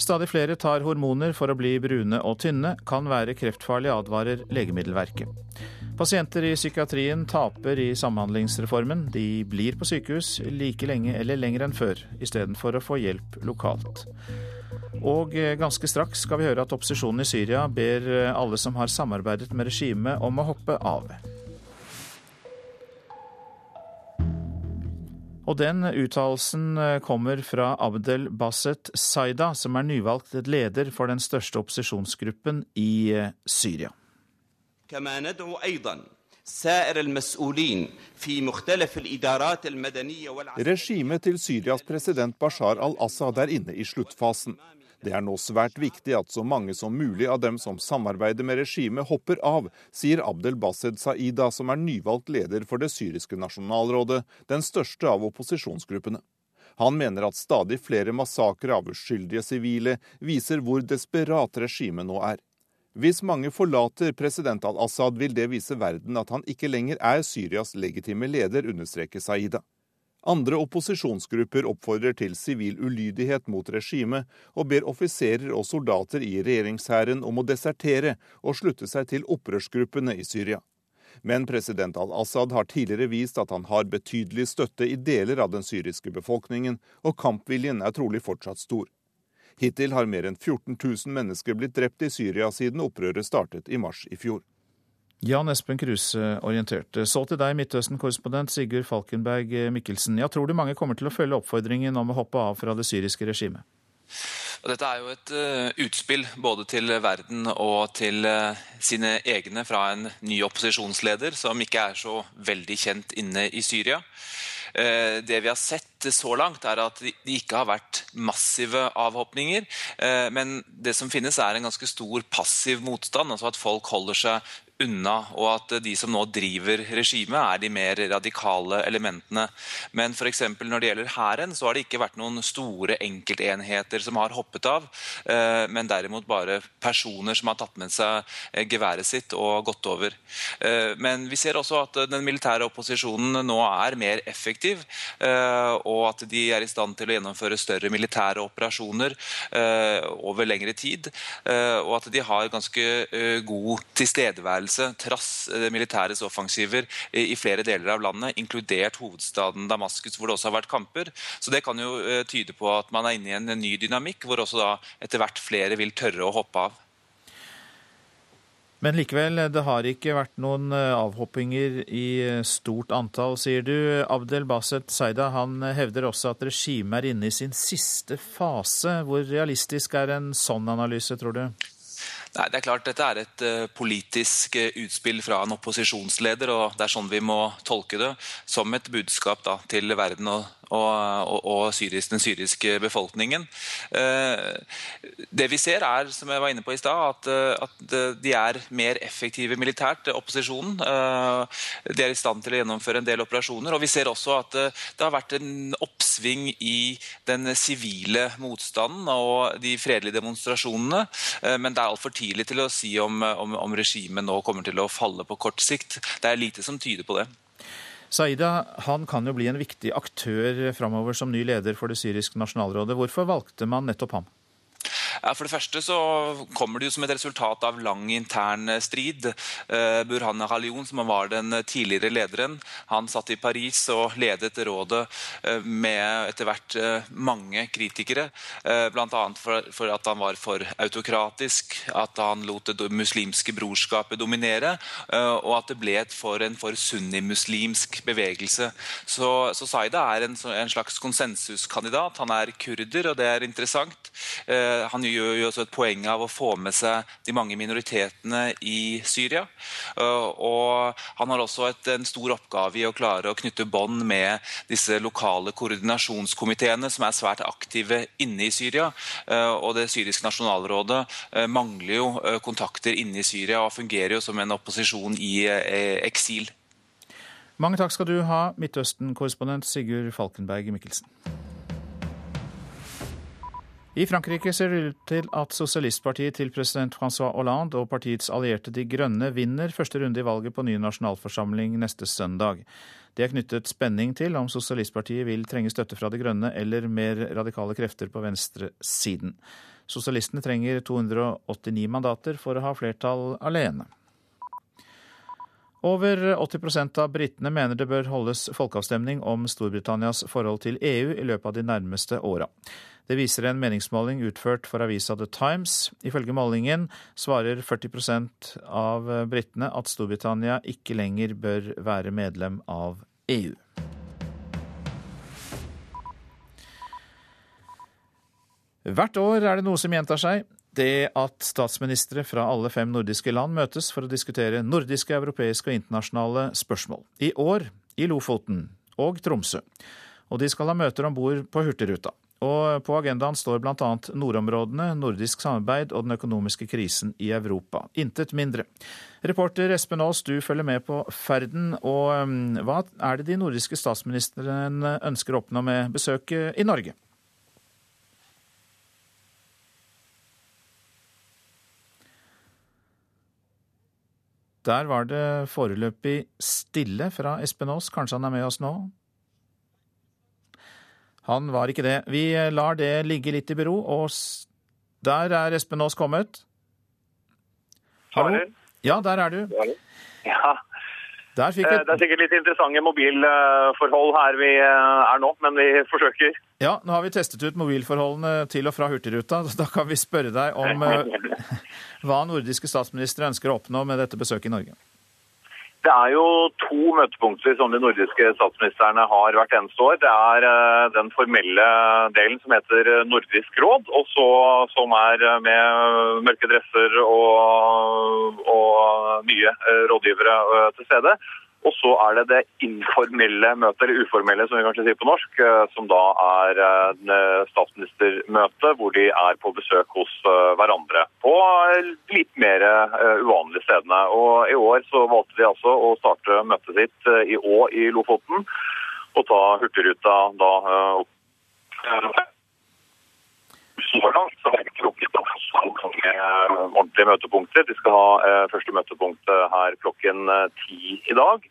Stadig flere tar hormoner for å bli brune og tynne. Kan være kreftfarlig, advarer Legemiddelverket. Pasienter i psykiatrien taper i Samhandlingsreformen. De blir på sykehus like lenge eller lenger enn før, istedenfor å få hjelp lokalt. Og eh, ganske straks skal vi høre at opposisjonen i Syria ber eh, alle som har samarbeidet med regimet om å hoppe av. Og den uttalelsen eh, kommer fra Abdel Baset Saida, som er nyvalgt leder for den største opposisjonsgruppen i Syria. Regimet til Syrias president Bashar al-Assad er inne i sluttfasen. Det er nå svært viktig at så mange som mulig av dem som samarbeider med regimet, hopper av, sier Abdel Based Saida, som er nyvalgt leder for det syriske nasjonalrådet, den største av opposisjonsgruppene. Han mener at stadig flere massakrer av uskyldige sivile viser hvor desperat regimet nå er. Hvis mange forlater president al-Assad, vil det vise verden at han ikke lenger er Syrias legitime leder, understreker Saida. Andre opposisjonsgrupper oppfordrer til sivil ulydighet mot regimet, og ber offiserer og soldater i regjeringshæren om å desertere og slutte seg til opprørsgruppene i Syria. Men president al-Assad har tidligere vist at han har betydelig støtte i deler av den syriske befolkningen, og kampviljen er trolig fortsatt stor. Hittil har mer enn 14 000 mennesker blitt drept i Syria siden opprøret startet i mars i fjor. Jan Espen Kruse orienterte. Så til deg, Midtøsten-korrespondent Sigurd Falkenberg Mikkelsen. Ja, tror du mange kommer til å følge oppfordringen om å hoppe av fra det syriske regimet? Dette er jo et uh, utspill både til verden og til uh, sine egne fra en ny opposisjonsleder som ikke er så veldig kjent inne i Syria. Det vi har sett så langt, er at det ikke har vært massive avhopninger. Men det som finnes, er en ganske stor passiv motstand. altså At folk holder seg unna, og at de som nå driver regimet, er de mer radikale elementene. Men f.eks. når det gjelder hæren, så har det ikke vært noen store enkeltenheter som har hoppet av, eh, men derimot bare personer som har tatt med seg eh, geværet sitt og gått over. Eh, men vi ser også at den militære opposisjonen nå er mer effektiv, og at de er i stand til å gjennomføre større militære operasjoner over lengre tid, og at de har ganske god tilstedeværelse trass eh, militæres offensiver i flere deler av landet, inkludert hovedstaden Damaskus, hvor det også har vært kamper. Så Det kan jo eh, tyde på at man er inne i en ny dynamikk, hvor også da etter hvert flere vil tørre å hoppe av. Men likevel, det har ikke vært noen eh, avhoppinger i stort antall, sier du. Abdel Baset Saida han hevder også at regimet er inne i sin siste fase. Hvor realistisk er en sånn analyse, tror du? Nei, det er klart Dette er et politisk utspill fra en opposisjonsleder, og det er sånn vi må tolke det. Som et budskap da, til verden og, og, og, og syrisk, den syriske befolkningen. Uh, det vi ser, er som jeg var inne på i stad, at, at, de er mer effektive militært, opposisjonen. De er i stand til å gjennomføre en del operasjoner. Og vi ser også at det har vært en oppsving i den sivile motstanden og de fredelige demonstrasjonene. Men det er altfor tidlig til å si om, om, om regimet nå kommer til å falle på kort sikt. Det er lite som tyder på det. Saida han kan jo bli en viktig aktør framover som ny leder for det syriske nasjonalrådet. Hvorfor valgte man nettopp ham? For det første så kommer det jo som et resultat av lang intern eh, strid. Eh, Burhan Halion, som var den tidligere lederen, han satt i Paris og ledet rådet eh, med etter hvert mange kritikere. Bl.a. For, at han var for autokratisk, at han lot det muslimske brorskapet dominere, og at det ble for en for sunnimuslimsk bevegelse. Så, så Saida er en, en slags konsensuskandidat. Han er kurder, og det er interessant. Han gjør jo også et poeng av å få med seg de mange minoritetene i Syria. Og han har også et, en stor oppgave i å klare å knytte bånd med disse lokale koordinasjonskomiteene som er svært aktive inne i Syria. Og det syriske nasjonalrådet mangler jo kontakter inne i Syria og fungerer jo som en opposisjon i eksil. Mange takk skal du ha, Midtøsten-korrespondent Sigurd Falkenberg Mikkelsen. I Frankrike ser det ut til at sosialistpartiet til president Francois Hollande og partiets allierte De Grønne vinner første runde i valget på ny nasjonalforsamling neste søndag. Det er knyttet spenning til om sosialistpartiet vil trenge støtte fra De Grønne eller mer radikale krefter på venstresiden. Sosialistene trenger 289 mandater for å ha flertall alene. Over 80% av britene mener det bør holdes folkeavstemning om Storbritannias forhold til EU i løpet av de nærmeste åra. Det viser en meningsmåling utført for avisa The Times. Ifølge målingen svarer 40% av britene at Storbritannia ikke lenger bør være medlem av EU. Hvert år er det noe som gjentar seg det at statsministre fra alle fem nordiske land møtes for å diskutere nordiske, europeiske og internasjonale spørsmål. I år i Lofoten og Tromsø. Og de skal ha møter om bord på Hurtigruta. Og på agendaen står bl.a. nordområdene, nordisk samarbeid og den økonomiske krisen i Europa. Intet mindre. Reporter Espen Aas, du følger med på ferden. Og um, hva er det de nordiske statsministrene ønsker å oppnå med besøket i Norge? Der var det foreløpig stille fra Espen Aas. Kanskje han er med oss nå? Han var ikke det. Vi lar det ligge litt i bero, og der er Espen Aas kommet. Hallo? Ja, der er du. Ja. Der fikk Eh. Det er sikkert litt interessante mobilforhold her vi eh, er nå, men vi forsøker. Ja, nå har vi testet ut mobilforholdene til og fra Hurtigruta. Da kan vi spørre deg om eh, hva nordiske statsministre ønsker å oppnå med dette besøket i Norge. Det er jo to møtepunkter som de nordiske statsministrene har hvert eneste år. Det er eh, den formelle delen som heter Nordisk råd, og så som er eh, med mørke dresser og, og nye eh, rådgivere til stede. Og så er det det informelle møtet, eller uformelle som vi kanskje sier på norsk, eh, som da er statsministermøtet eh, statsministermøte hvor de er på besøk hos eh, hverandre på eh, litt mer eh, uvanlige stedene. Og i år så valgte de altså å starte møtet sitt eh, i Å i Lofoten og ta Hurtigruta da eh, opp så langt så har det ikke rukket å få så mange eh, ordentlige møtepunkter. De skal ha eh, første møtepunkt her klokken eh, ti i dag.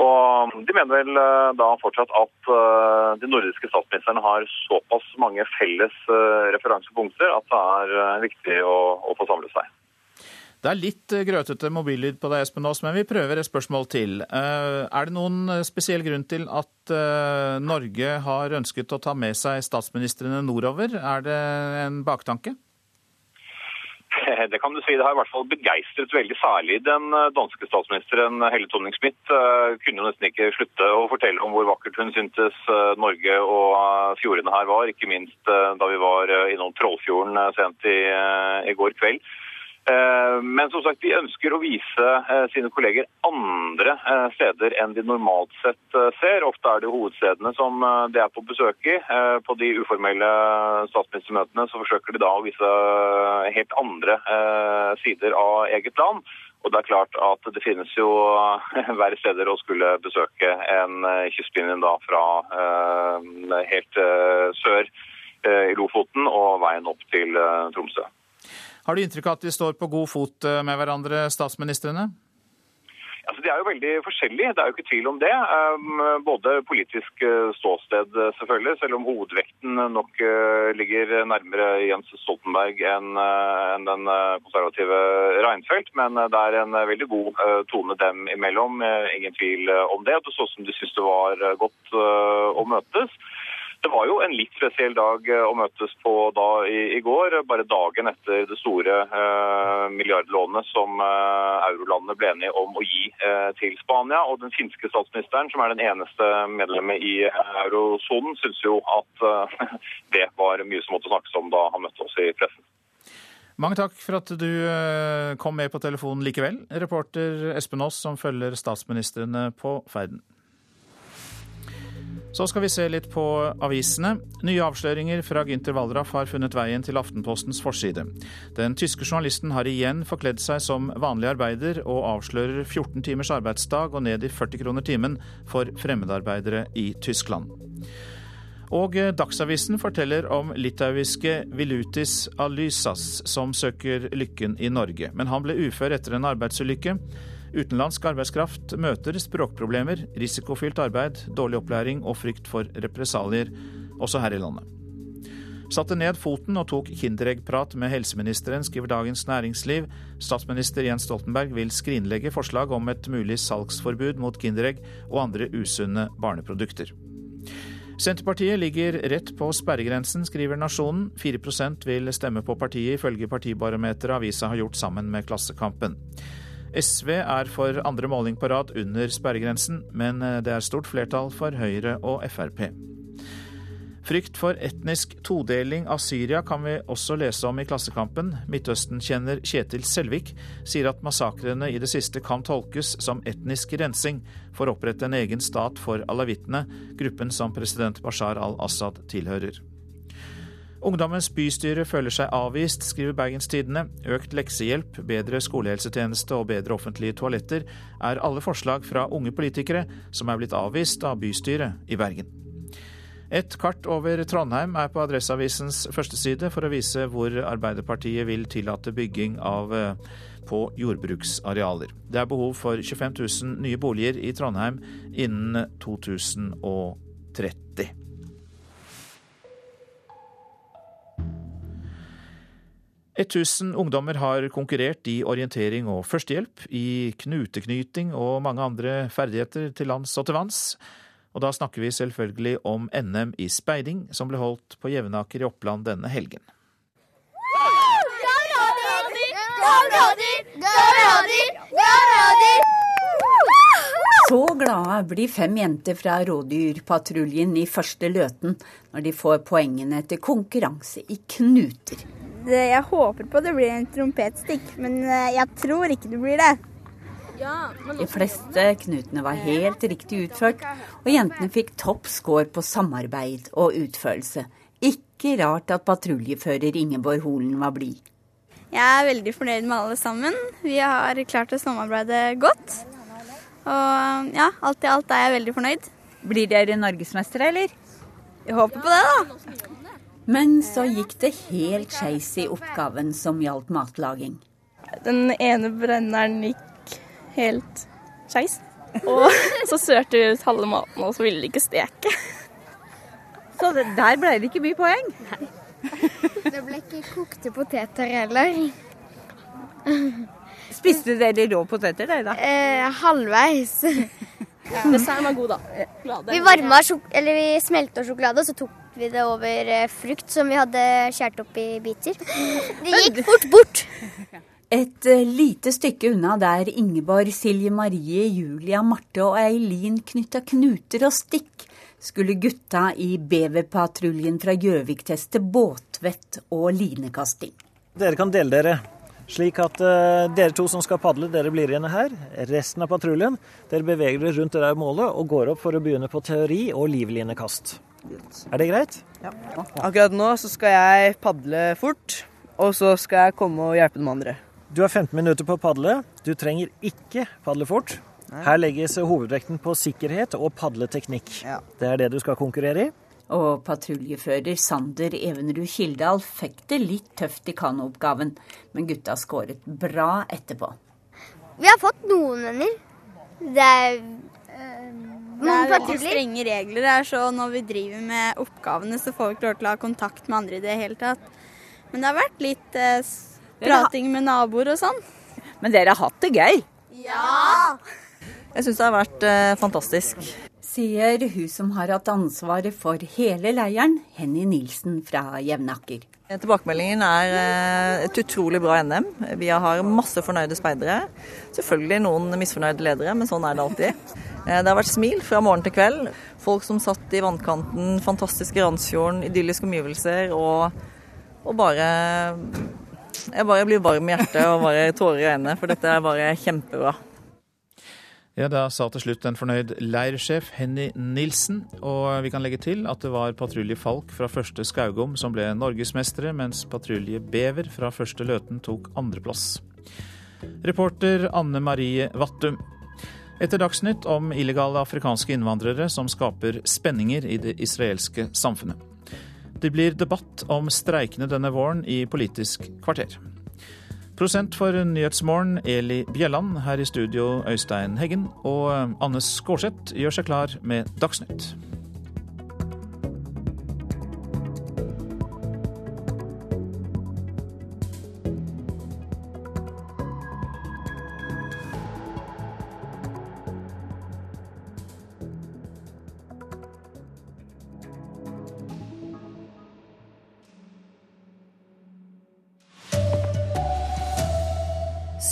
Og De mener vel eh, da fortsatt at eh, de nordiske statsministrene har såpass mange felles eh, referansepunkter at det er eh, viktig å, å få samle seg. Det er litt eh, grøtete mobillyd på deg, Espen Aas, men vi prøver et spørsmål til. Eh, Er det noen eh, spesiell grunn til at Norge har ønsket å ta med seg statsministrene nordover? Er det en baktanke? Det kan du si. Det har i hvert fall begeistret veldig særlig den danske statsministeren Helle Thorning-Schmidt. Kunne jo nesten ikke slutte å fortelle om hvor vakkert hun syntes Norge og fjordene her var. Ikke minst da vi var innom Trollfjorden sent i, i går kveld. Eh, Men som sagt, de ønsker å vise eh, sine kolleger andre eh, steder enn de normalt sett ser. Ofte er det hovedstedene som de er på besøk i. På de uformelle statsministermøtene så forsøker de da å vise helt andre sider av eget land. Og det er klart at det finnes jo verre steder å skulle besøke enn kystlinjen da fra helt sør i Lofoten og veien opp til Tromsø. Har du inntrykk av at de står på god fot eh, med hverandre, statsministrene? Altså, de er jo veldig forskjellige, det er jo ikke tvil om det. Um, både politisk uh, ståsted, selvfølgelig, selv om hovedvekten nok uh, ligger nærmere Jens Stoltenberg enn den konservative Reinfeldt. Men det er en veldig god tone dem imellom, ingen tvil om det. Det så ut som de syntes det var godt å møtes. Det var jo en litt spesiell dag eh, å møtes på da i, i går, bare dagen etter det store eh, milliardlånet som eh, eurolandene ble enige om å gi eh, til Spania. Og den finske statsministeren, som er den eneste medlemmet i eh, eurosonen, syns jo at eh, det var mye som måtte snakkes om da han møtte oss i pressen. Mange takk for at du kom med på telefonen likevel, reporter Espen Aas, som følger statsministrene på ferden. Så skal vi se litt på avisene. Nye avsløringer fra Gynter Wallraff har funnet veien til Aftenpostens forside. Den tyske journalisten har igjen forkledd seg som vanlig arbeider, og avslører 14 timers arbeidsdag og ned i 40 kroner timen for fremmedarbeidere i Tyskland. Og Dagsavisen forteller om litauiske Vilutis Alysas, som søker lykken i Norge. Men han ble ufør etter en arbeidsulykke. Utenlandsk arbeidskraft møter språkproblemer, risikofylt arbeid, dårlig opplæring og frykt for represalier, også her i landet. Satte ned foten og tok Kinderegg-prat med helseministeren, skriver Dagens Næringsliv. Statsminister Jens Stoltenberg vil skrinlegge forslag om et mulig salgsforbud mot Kinderegg og andre usunne barneprodukter. Senterpartiet ligger rett på sperregrensen, skriver Nasjonen. 4% vil stemme på partiet, ifølge partibarometeret avisa har gjort sammen med Klassekampen. SV er for andre måling på rad under sperregrensen, men det er stort flertall for Høyre og Frp. Frykt for etnisk todeling av Syria kan vi også lese om i Klassekampen. Midtøsten-kjenner Kjetil Selvik sier at massakrene i det siste kan tolkes som etnisk rensing for å opprette en egen stat for alawittene, gruppen som president Bashar al-Assad tilhører. Ungdommens bystyre føler seg avvist, skriver Bergens Tidende. Økt leksehjelp, bedre skolehelsetjeneste og bedre offentlige toaletter er alle forslag fra unge politikere som er blitt avvist av bystyret i Bergen. Et kart over Trondheim er på Adresseavisens førsteside for å vise hvor Arbeiderpartiet vil tillate bygging av på jordbruksarealer. Det er behov for 25 000 nye boliger i Trondheim innen 2030. 1000 ungdommer har konkurrert i orientering og førstehjelp, i knuteknyting og mange andre ferdigheter til lands og til vanns. Og da snakker vi selvfølgelig om NM i speiding, som ble holdt på Jevnaker i Oppland denne helgen. Så glade blir fem jenter fra rådyrpatruljen i første løten når de får poengene etter konkurranse i knuter. Jeg håper på det blir en trompetstikk, men jeg tror ikke det blir det. De fleste knutene var helt riktig utført, og jentene fikk topp score på samarbeid og utførelse. Ikke rart at patruljefører Ingeborg Holen var blid. Jeg er veldig fornøyd med alle sammen. Vi har klart å samarbeide godt. Og ja, alt i alt er jeg veldig fornøyd. Blir dere norgesmestere, eller? Jeg håper på det, da. Men så gikk det helt skeis i oppgaven som gjaldt matlaging. Den ene brenneren gikk helt skeis. Og så sørte vi ut halve maten, og så ville de ikke steke. Så det, der ble det ikke mye poeng? Nei. Det ble ikke kokte poteter heller. Spiste dere rå poteter, dere da? Eh, halvveis. Ja. Desserten var god, da. Glade. Vi varma, eller vi smelta sjokolade, og så tok vi det over frukt som vi hadde skåret opp i biter. Det gikk fort bort. Et lite stykke unna der Ingeborg, Silje Marie, Julia, Marte og Eileen knytta knuter og stikk, skulle gutta i Beverpatruljen fra Gjøvik teste båtvett og linekasting. Dere kan dele dere, slik at uh, dere to som skal padle, dere blir igjen her. Resten av patruljen, dere beveger dere rundt det der målet og går opp for å begynne på teori og livlinekast. Er det greit? Ja. Akkurat nå så skal jeg padle fort, og så skal jeg komme og hjelpe de andre. Du har 15 minutter på å padle. Du trenger ikke padle fort. Her legges hovedvekten på sikkerhet og padleteknikk. Ja. Det er det du skal konkurrere i. Og patruljefører Sander Evenrud Kildahl fikk det litt tøft i kanooppgaven, men gutta skåret bra etterpå. Vi har fått noen venner. Det er det er veldig strenge regler her, så når vi driver med oppgavene, så får vi ikke lov til å ha kontakt med andre i det hele tatt. Men det har vært litt eh, prating med naboer og sånn. Men dere har hatt det gøy? Ja! Jeg syns det har vært eh, fantastisk. Sier hun som har hatt ansvaret for hele leiren, Henny Nilsen fra Jevnaker. Tilbakemeldingen er eh, et utrolig bra NM. Vi har masse fornøyde speidere. Selvfølgelig noen misfornøyde ledere, men sånn er det alltid. Eh, det har vært smil fra morgen til kveld. Folk som satt i vannkanten, fantastiske Randsfjorden, idylliske omgivelser og, og bare Jeg bare blir varm i hjertet og bare tårer i øynene, for dette er bare kjempebra. Ja, Da sa til slutt en fornøyd leirsjef Henny Nilsen. Og vi kan legge til at det var patrulje Falk fra første Skaugom som ble norgesmestere, mens patrulje Bever fra første Løten tok andreplass. Reporter Anne Marie Vattum. Etter Dagsnytt om illegale afrikanske innvandrere som skaper spenninger i det israelske samfunnet. Det blir debatt om streikene denne våren i Politisk kvarter. Prosent for Nyhetsmorgen, Eli Bjelland. Her i studio, Øystein Heggen. Og Anne Skårseth gjør seg klar med Dagsnytt.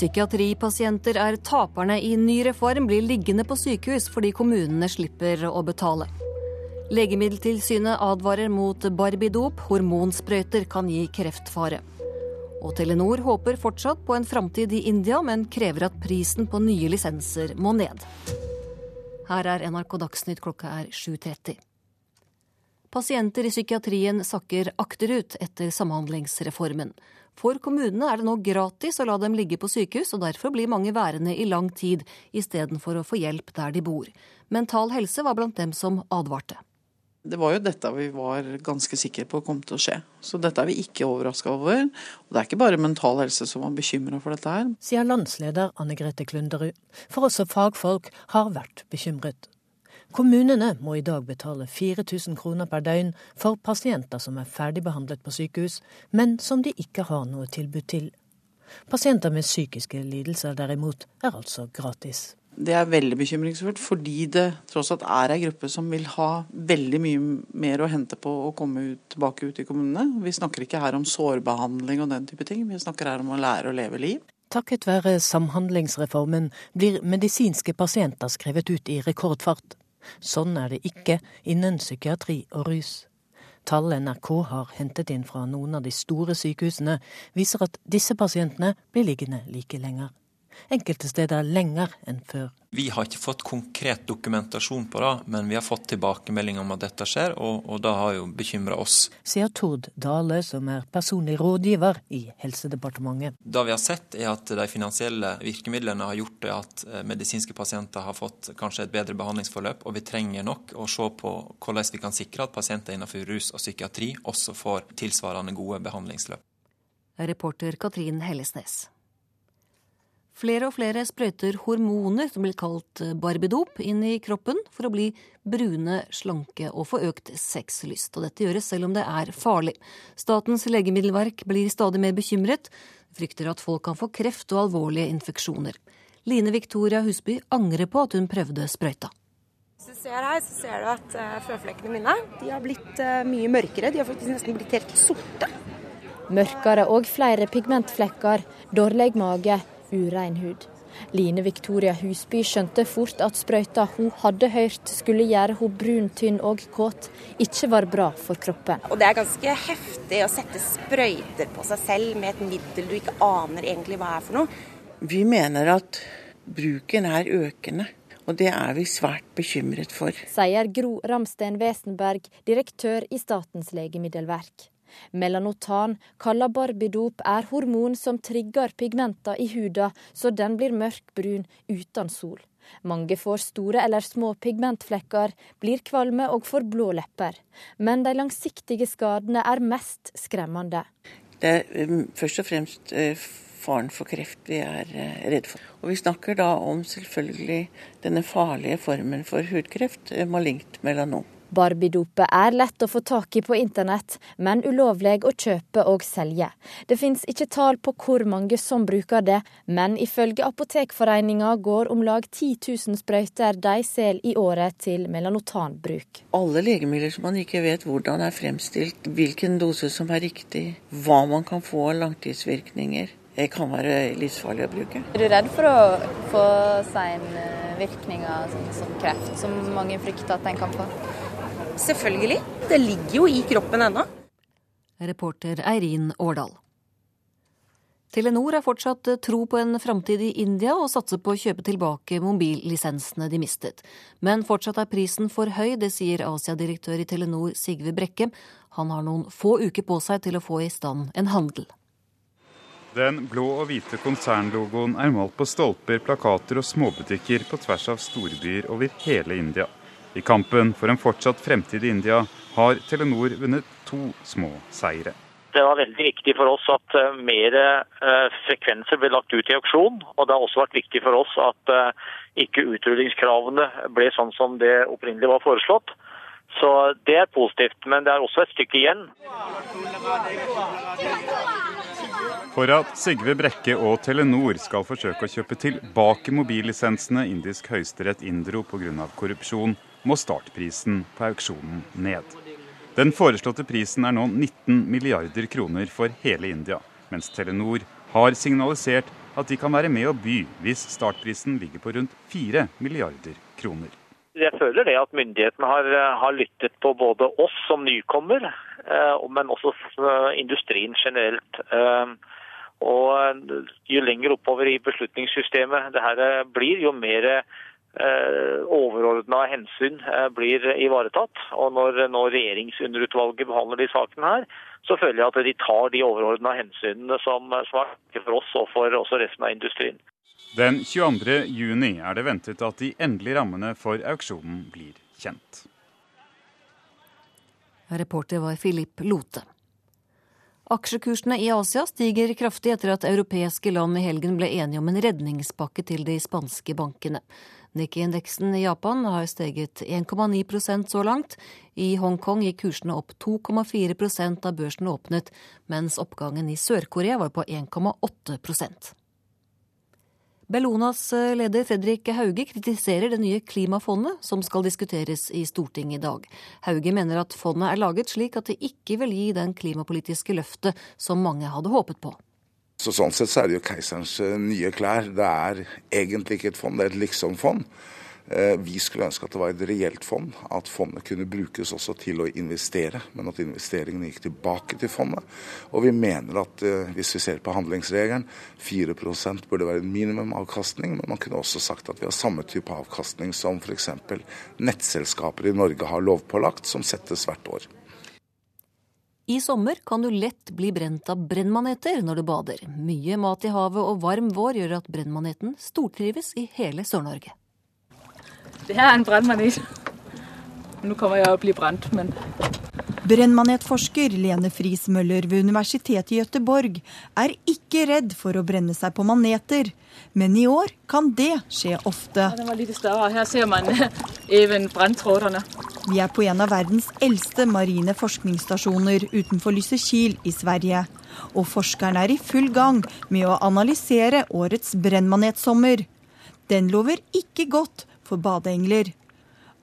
Psykiatripasienter er taperne i ny reform, blir liggende på sykehus fordi kommunene slipper å betale. Legemiddeltilsynet advarer mot barbidop, hormonsprøyter kan gi kreftfare. Og Telenor håper fortsatt på en framtid i India, men krever at prisen på nye lisenser må ned. Her er NRK Dagsnytt klokka er 7.30. Pasienter i psykiatrien sakker akterut etter samhandlingsreformen. For kommunene er det nå gratis å la dem ligge på sykehus, og derfor blir mange værende i lang tid istedenfor å få hjelp der de bor. Mental Helse var blant dem som advarte. Det var jo dette vi var ganske sikre på kom til å skje. Så dette er vi ikke overraska over. Og det er ikke bare Mental Helse som var bekymra for dette her. Sier landsleder Anne Grete Klunderud. For også fagfolk har vært bekymret. Kommunene må i dag betale 4000 kroner per døgn for pasienter som er ferdigbehandlet på sykehus, men som de ikke har noe tilbud til. Pasienter med psykiske lidelser derimot er altså gratis. Det er veldig bekymringsfullt, fordi det tross alt er ei gruppe som vil ha veldig mye mer å hente på å komme ut, tilbake ut i kommunene. Vi snakker ikke her om sårbehandling og den type ting, vi snakker her om å lære å leve liv. Takket være Samhandlingsreformen blir medisinske pasienter skrevet ut i rekordfart. Sånn er det ikke innen psykiatri og rus. Tall NRK har hentet inn fra noen av de store sykehusene, viser at disse pasientene blir liggende like lenger enkelte steder lenger enn før. Vi har ikke fått konkret dokumentasjon på det, men vi har fått tilbakemelding om at dette skjer, og, og det har jo bekymra oss. Sier Tord Dale, som er personlig rådgiver i Helsedepartementet. Det vi har sett, er at de finansielle virkemidlene har gjort det at eh, medisinske pasienter har fått kanskje et bedre behandlingsforløp, og vi trenger nok å se på hvordan vi kan sikre at pasienter innenfor rus og psykiatri også får tilsvarende gode behandlingsløp. Reporter Katrin Hellesnes. Flere og flere sprøyter hormoner, som blir kalt eh, barbidop, inn i kroppen for å bli brune, slanke og få økt sexlyst. Og dette gjøres selv om det er farlig. Statens legemiddelverk blir stadig mer bekymret, frykter at folk kan få kreft og alvorlige infeksjoner. Line Victoria Husby angrer på at hun prøvde sprøyta. Hvis du ser her, så ser du at uh, føflekkene mine de har blitt uh, mye mørkere. De har faktisk nesten blitt helt sorte. Mørkere og flere pigmentflekker, dårlig mage, urein hud. Line Victoria Husby skjønte fort at sprøyta hun hadde hørt skulle gjøre hun brun, tynn og kåt, ikke var bra for kroppen. Og Det er ganske heftig å sette sprøyter på seg selv med et middel du ikke aner egentlig hva er for noe. Vi mener at bruken er økende. Og det er vi svært bekymret for. Sier Gro Ramsten Wesenberg, direktør i Statens legemiddelverk. Melanotan, kalla barbidop, er hormon som trigger pigmenter i huden, så den blir mørkbrun uten sol. Mange får store eller små pigmentflekker, blir kvalme og får blå lepper. Men de langsiktige skadene er mest skremmende. Det er um, først og fremst uh, faren for kreft vi er redde redd for. Og Vi snakker da om selvfølgelig denne farlige formen for hudkreft, uh, malignt melanom. Barbie-dopet er lett å få tak i på internett, men ulovlig å kjøpe og selge. Det finnes ikke tall på hvor mange som bruker det, men ifølge Apotekforeninga går om lag 10 000 sprøyter de selger i året til melanotanbruk. Alle legemidler som man ikke vet hvordan er fremstilt, hvilken dose som er riktig, hva man kan få av langtidsvirkninger. Det kan være livsfarlig å bruke. Er du redd for å få seinvirkninger sånn som kreft, som mange frykter at en kan få? Selvfølgelig. Det ligger jo i kroppen ennå. Reporter Eirin Årdal. Telenor har fortsatt tro på en framtid i India og satser på å kjøpe tilbake mobillisensene de mistet. Men fortsatt er prisen for høy, det sier Asia-direktør i Telenor Sigve Brekke. Han har noen få uker på seg til å få i stand en handel. Den blå og hvite konsernlogoen er malt på stolper, plakater og småbutikker på tvers av storbyer over hele India. I kampen for en fortsatt fremtid i India har Telenor vunnet to små seire. Det var veldig viktig for oss at uh, mer uh, frekvenser ble lagt ut i auksjon. Og det har også vært viktig for oss at uh, ikke utrullingskravene ble sånn som det opprinnelig var foreslått. Så det er positivt. Men det er også et stykke igjen. For at Sigve Brekke og Telenor skal forsøke å kjøpe tilbake mobillisensene indisk høyesterett inndro pga. korrupsjon, må startprisen på auksjonen ned. Den foreslåtte prisen er nå 19 milliarder kroner for hele India, mens Telenor har signalisert at de kan være med å by hvis startprisen ligger på rundt 4 milliarder kroner. Jeg føler det at myndighetene har, har lyttet på både oss som nykommer, eh, men også industrien generelt. Eh, og Jo lenger oppover i beslutningssystemet det her blir, jo mer Eh, overordna hensyn eh, blir ivaretatt. Og når, når regjeringsunderutvalget behandler de sakene her, så føler jeg at de tar de overordna hensynene som, som er viktige for oss og for også resten av industrien. Den 22. juni er det ventet at de endelige rammene for auksjonen blir kjent. Reporter var Philip Lote. Aksjekursene i Asia stiger kraftig etter at europeiske land i helgen ble enige om en redningspakke til de spanske bankene. Nikkei-indeksen i Japan har steget 1,9% så langt. I Hongkong gikk kursene opp 2,4% da børsen åpnet, mens oppgangen i Sør-Korea var på 1,8 Bellonas eh, leder Fredrik Hauge kritiserer det nye klimafondet som skal diskuteres i Stortinget i dag. Hauge mener at fondet er laget slik at det ikke vil gi den klimapolitiske løftet som mange hadde håpet på. Så Sånn sett så er det jo keiserens eh, nye klær. Det er egentlig ikke et fond, det er et liksom-fond. Eh, vi skulle ønske at det var et reelt fond, at fondet kunne brukes også til å investere, men at investeringene gikk tilbake til fondet. Og vi mener at eh, hvis vi ser på handlingsregelen, 4% burde være en minimumavkastning, men man kunne også sagt at vi har samme type avkastning som f.eks. nettselskaper i Norge har lovpålagt, som settes hvert år. I sommer kan du lett bli brent av brennmaneter når du bader. Mye mat i havet og varm vår gjør at brennmaneten stortrives i hele Sør-Norge. Det her er en brennmanet. Nå kommer jeg å bli brent, men Brennmanetforsker Lene Friis Møller ved Universitetet i Gøteborg er ikke redd for å brenne seg på maneter, men i år kan det skje ofte. Ja, den var litt større. Her ser man even branntrådene. Vi er på en av verdens eldste marine forskningsstasjoner utenfor Lysekil i Sverige. Og forskerne er i full gang med å analysere årets brennmanetsommer. Den lover ikke godt for badeengler.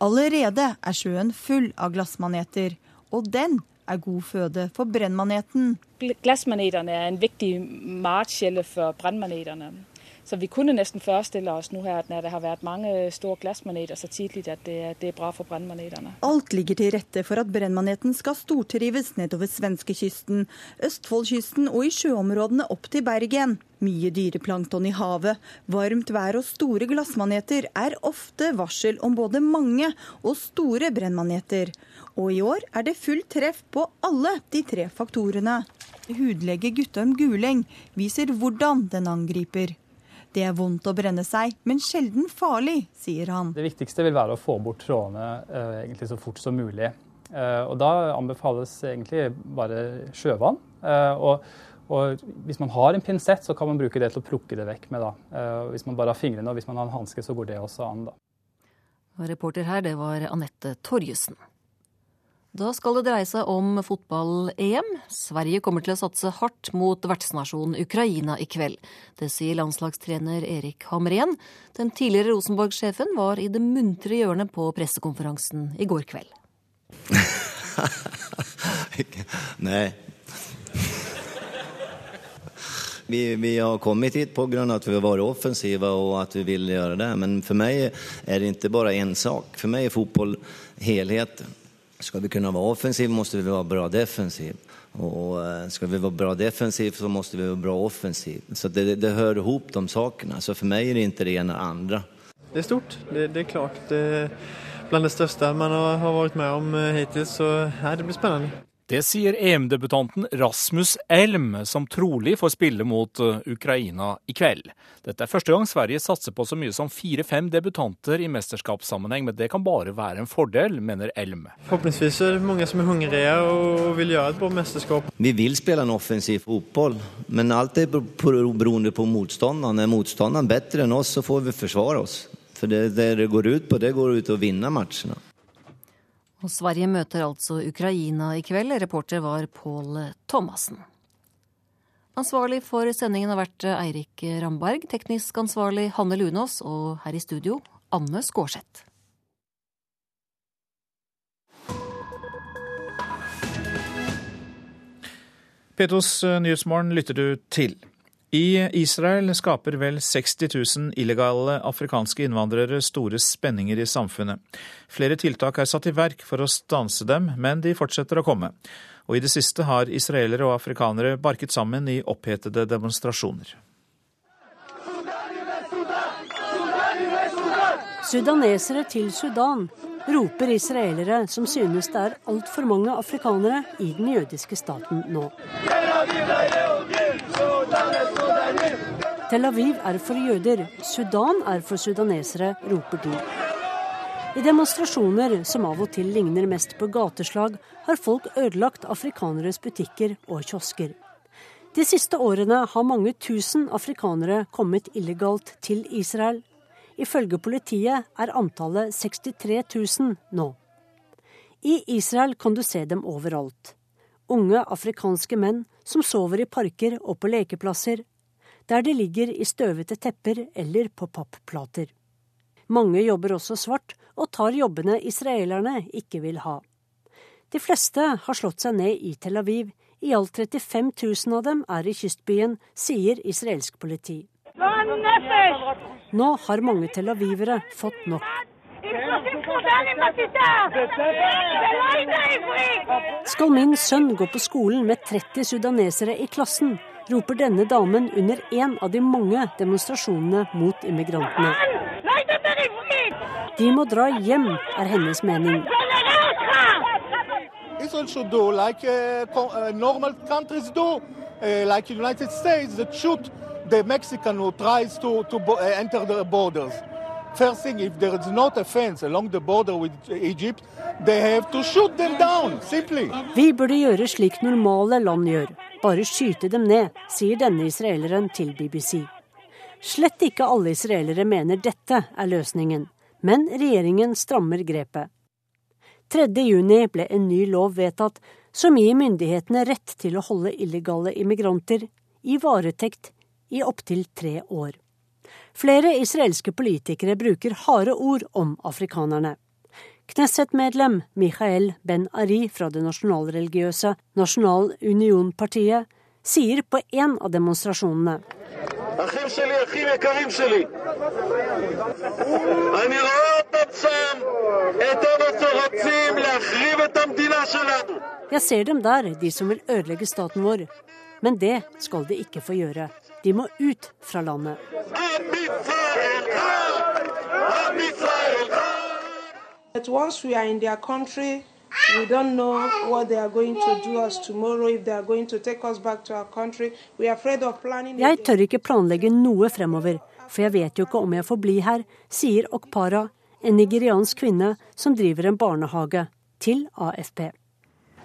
Allerede er sjøen full av glassmaneter og den er god føde for brennmaneten. Glassmanetene er en viktig matkjelde for brennmanetene. Så vi kunne nesten forestille oss nå her at når det har vært mange store glassmaneter så tidlig, at det, det er bra for brennmanetene. Alt ligger til rette for at brennmaneten skal stortrives nedover svenskekysten, Østfoldkysten og i sjøområdene opp til Bergen. Mye dyreplankton i havet, varmt vær og store glassmaneter er ofte varsel om både mange og store brennmaneter. Og i år er det full treff på alle de tre faktorene. Hudlege Guttorm Guleng viser hvordan den angriper. Det er vondt å brenne seg, men sjelden farlig, sier han. Det viktigste vil være å få bort trådene eh, egentlig så fort som mulig. Eh, og Da anbefales egentlig bare sjøvann. Eh, og, og, Hvis man har en pinsett, så kan man bruke det til å plukke det vekk med. da. Eh, hvis man bare har fingrene og hvis man har en hanske, så går det også an. da. Reporter her, det var Anette Torjussen. Da skal det dreie seg om fotball-EM. Sverige kommer til å satse hardt mot vertsnasjonen Ukraina i kveld. Det sier landslagstrener Erik Hamren. Den tidligere Rosenborg-sjefen var i det muntre hjørnet på pressekonferansen i går kveld. Nei. Vi, vi, har kommet hit pga. at vi har vært offensive og at vi vil gjøre det. Men for meg er det ikke bare én sak. For meg er fotball helheten. Skal vi kunne være offensiv, må vi være bra defensiv. Og eh, skal vi være bra defensiv, så må vi være bra offensiv. Så det, det hører ihop de sakene. Så for meg er det ikke det eller andre. Det er stort. Det, det er klart. Det er blant det største man har, vært med om eh, hittil, så ja, det blir spennende. Det sier EM-debutanten Rasmus Elm, som trolig får spille mot uh, Ukraina i kveld. Dette er første gang Sverige satser på så mye som fire-fem debutanter i mesterskapssammenheng, men det kan bare være en fordel, mener Elm. Forhåpentligvis er det mange som er hungrige og vil gjøre et bra mesterskap. Vi vil spille en offensiv fotball, men alt er beroende på motstanderen. Er motstanderen bedre enn oss, så får vi forsvare oss. For det, det det går ut på, det går ut å vinne matchene. Og Sverige møter altså Ukraina i kveld. Reporter var Pål Thomassen. Ansvarlig for sendingen har vært Eirik Ramberg, teknisk ansvarlig Hanne Lunås og her i studio Anne Skårseth. Petos Nyhetsmorgen lytter du til. I Israel skaper vel 60 000 illegale afrikanske innvandrere store spenninger i samfunnet. Flere tiltak er satt i verk for å stanse dem, men de fortsetter å komme. Og i det siste har israelere og afrikanere barket sammen i opphetede demonstrasjoner. Sudanesere til Sudan, roper israelere som synes det er altfor mange afrikanere i den jødiske staten nå. Tel Aviv er for jøder, Sudan er for sudanesere, roper de. I demonstrasjoner som av og til ligner mest på gateslag, har folk ødelagt afrikaneres butikker og kiosker. De siste årene har mange tusen afrikanere kommet illegalt til Israel. Ifølge politiet er antallet 63 000 nå. I Israel kan du se dem overalt. Unge afrikanske menn som sover i parker og på lekeplasser, der de ligger i støvete tepper eller på papplater. Mange jobber også svart og tar jobbene israelerne ikke vil ha. De fleste har slått seg ned i Tel Aviv. I alt 35 000 av dem er i kystbyen, sier israelsk politi. Nå har mange tel avivere fått nok. Skal min sønn gå på skolen med 30 sudanesere i klassen, roper denne damen under en av de mange demonstrasjonene mot immigrantene. De må dra hjem, er hennes mening. Do like uh, uh, normal countries do, uh, like United States, that shoot the Mexican who tries to, to borders. First thing, if there is not a fence along the border with Egypt, they have to shoot them down, simply. Vi burde gjøre slik normale land gjør, bare skyte dem ned, sier denne israeleren til BBC. Slett ikke alle israelere mener dette er løsningen, men regjeringen strammer grepet. 3.6 ble en ny lov vedtatt som gir myndighetene rett til å holde illegale immigranter i varetekt i opptil tre år. Flere israelske politikere bruker harde ord om afrikanerne. Knesset-medlem Michael Ben-Ari fra det nasjonalreligiøse Nasjonal Union-partiet sier på en av demonstrasjonene Jeg ser dem der, de som vil ødelegge staten vår. Men det skal de ikke få gjøre. De må ut fra landet. once we are in their country, we don't know what they are going to do us tomorrow, if they are going to take us back to our country. We are afraid of planning. Jeg tør ikke planlegge noe fremover, for jeg vet jo ikke om jeg får bli her, sier Okpara, en nigeriansk kvinne som driver en barnehage, til AFP.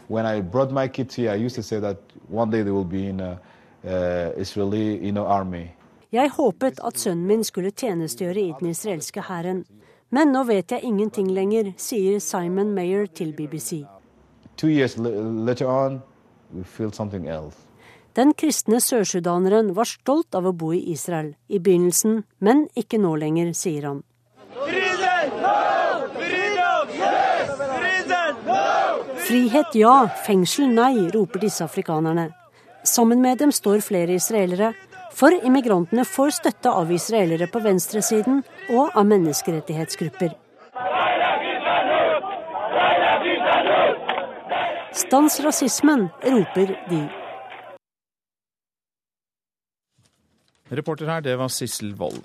When I brought my kids here, I used to say that one day they will be in a, uh, Israeli you know, army. Jeg håpet at sønnen min skulle tjenestegjøre i den israelske hæren. Men nå vet jeg ingenting lenger, sier Simon Mayer til BBC. on. Den kristne sørsudaneren var stolt av å bo i Israel i begynnelsen, men ikke nå lenger, sier han. Frihet ja, fengsel nei, roper disse afrikanerne. Sammen med dem står flere israelere, for immigrantene får støtte av israelere på venstresiden og av menneskerettighetsgrupper. Stans rasismen, roper de. Reporter her, det var Sissel Wold.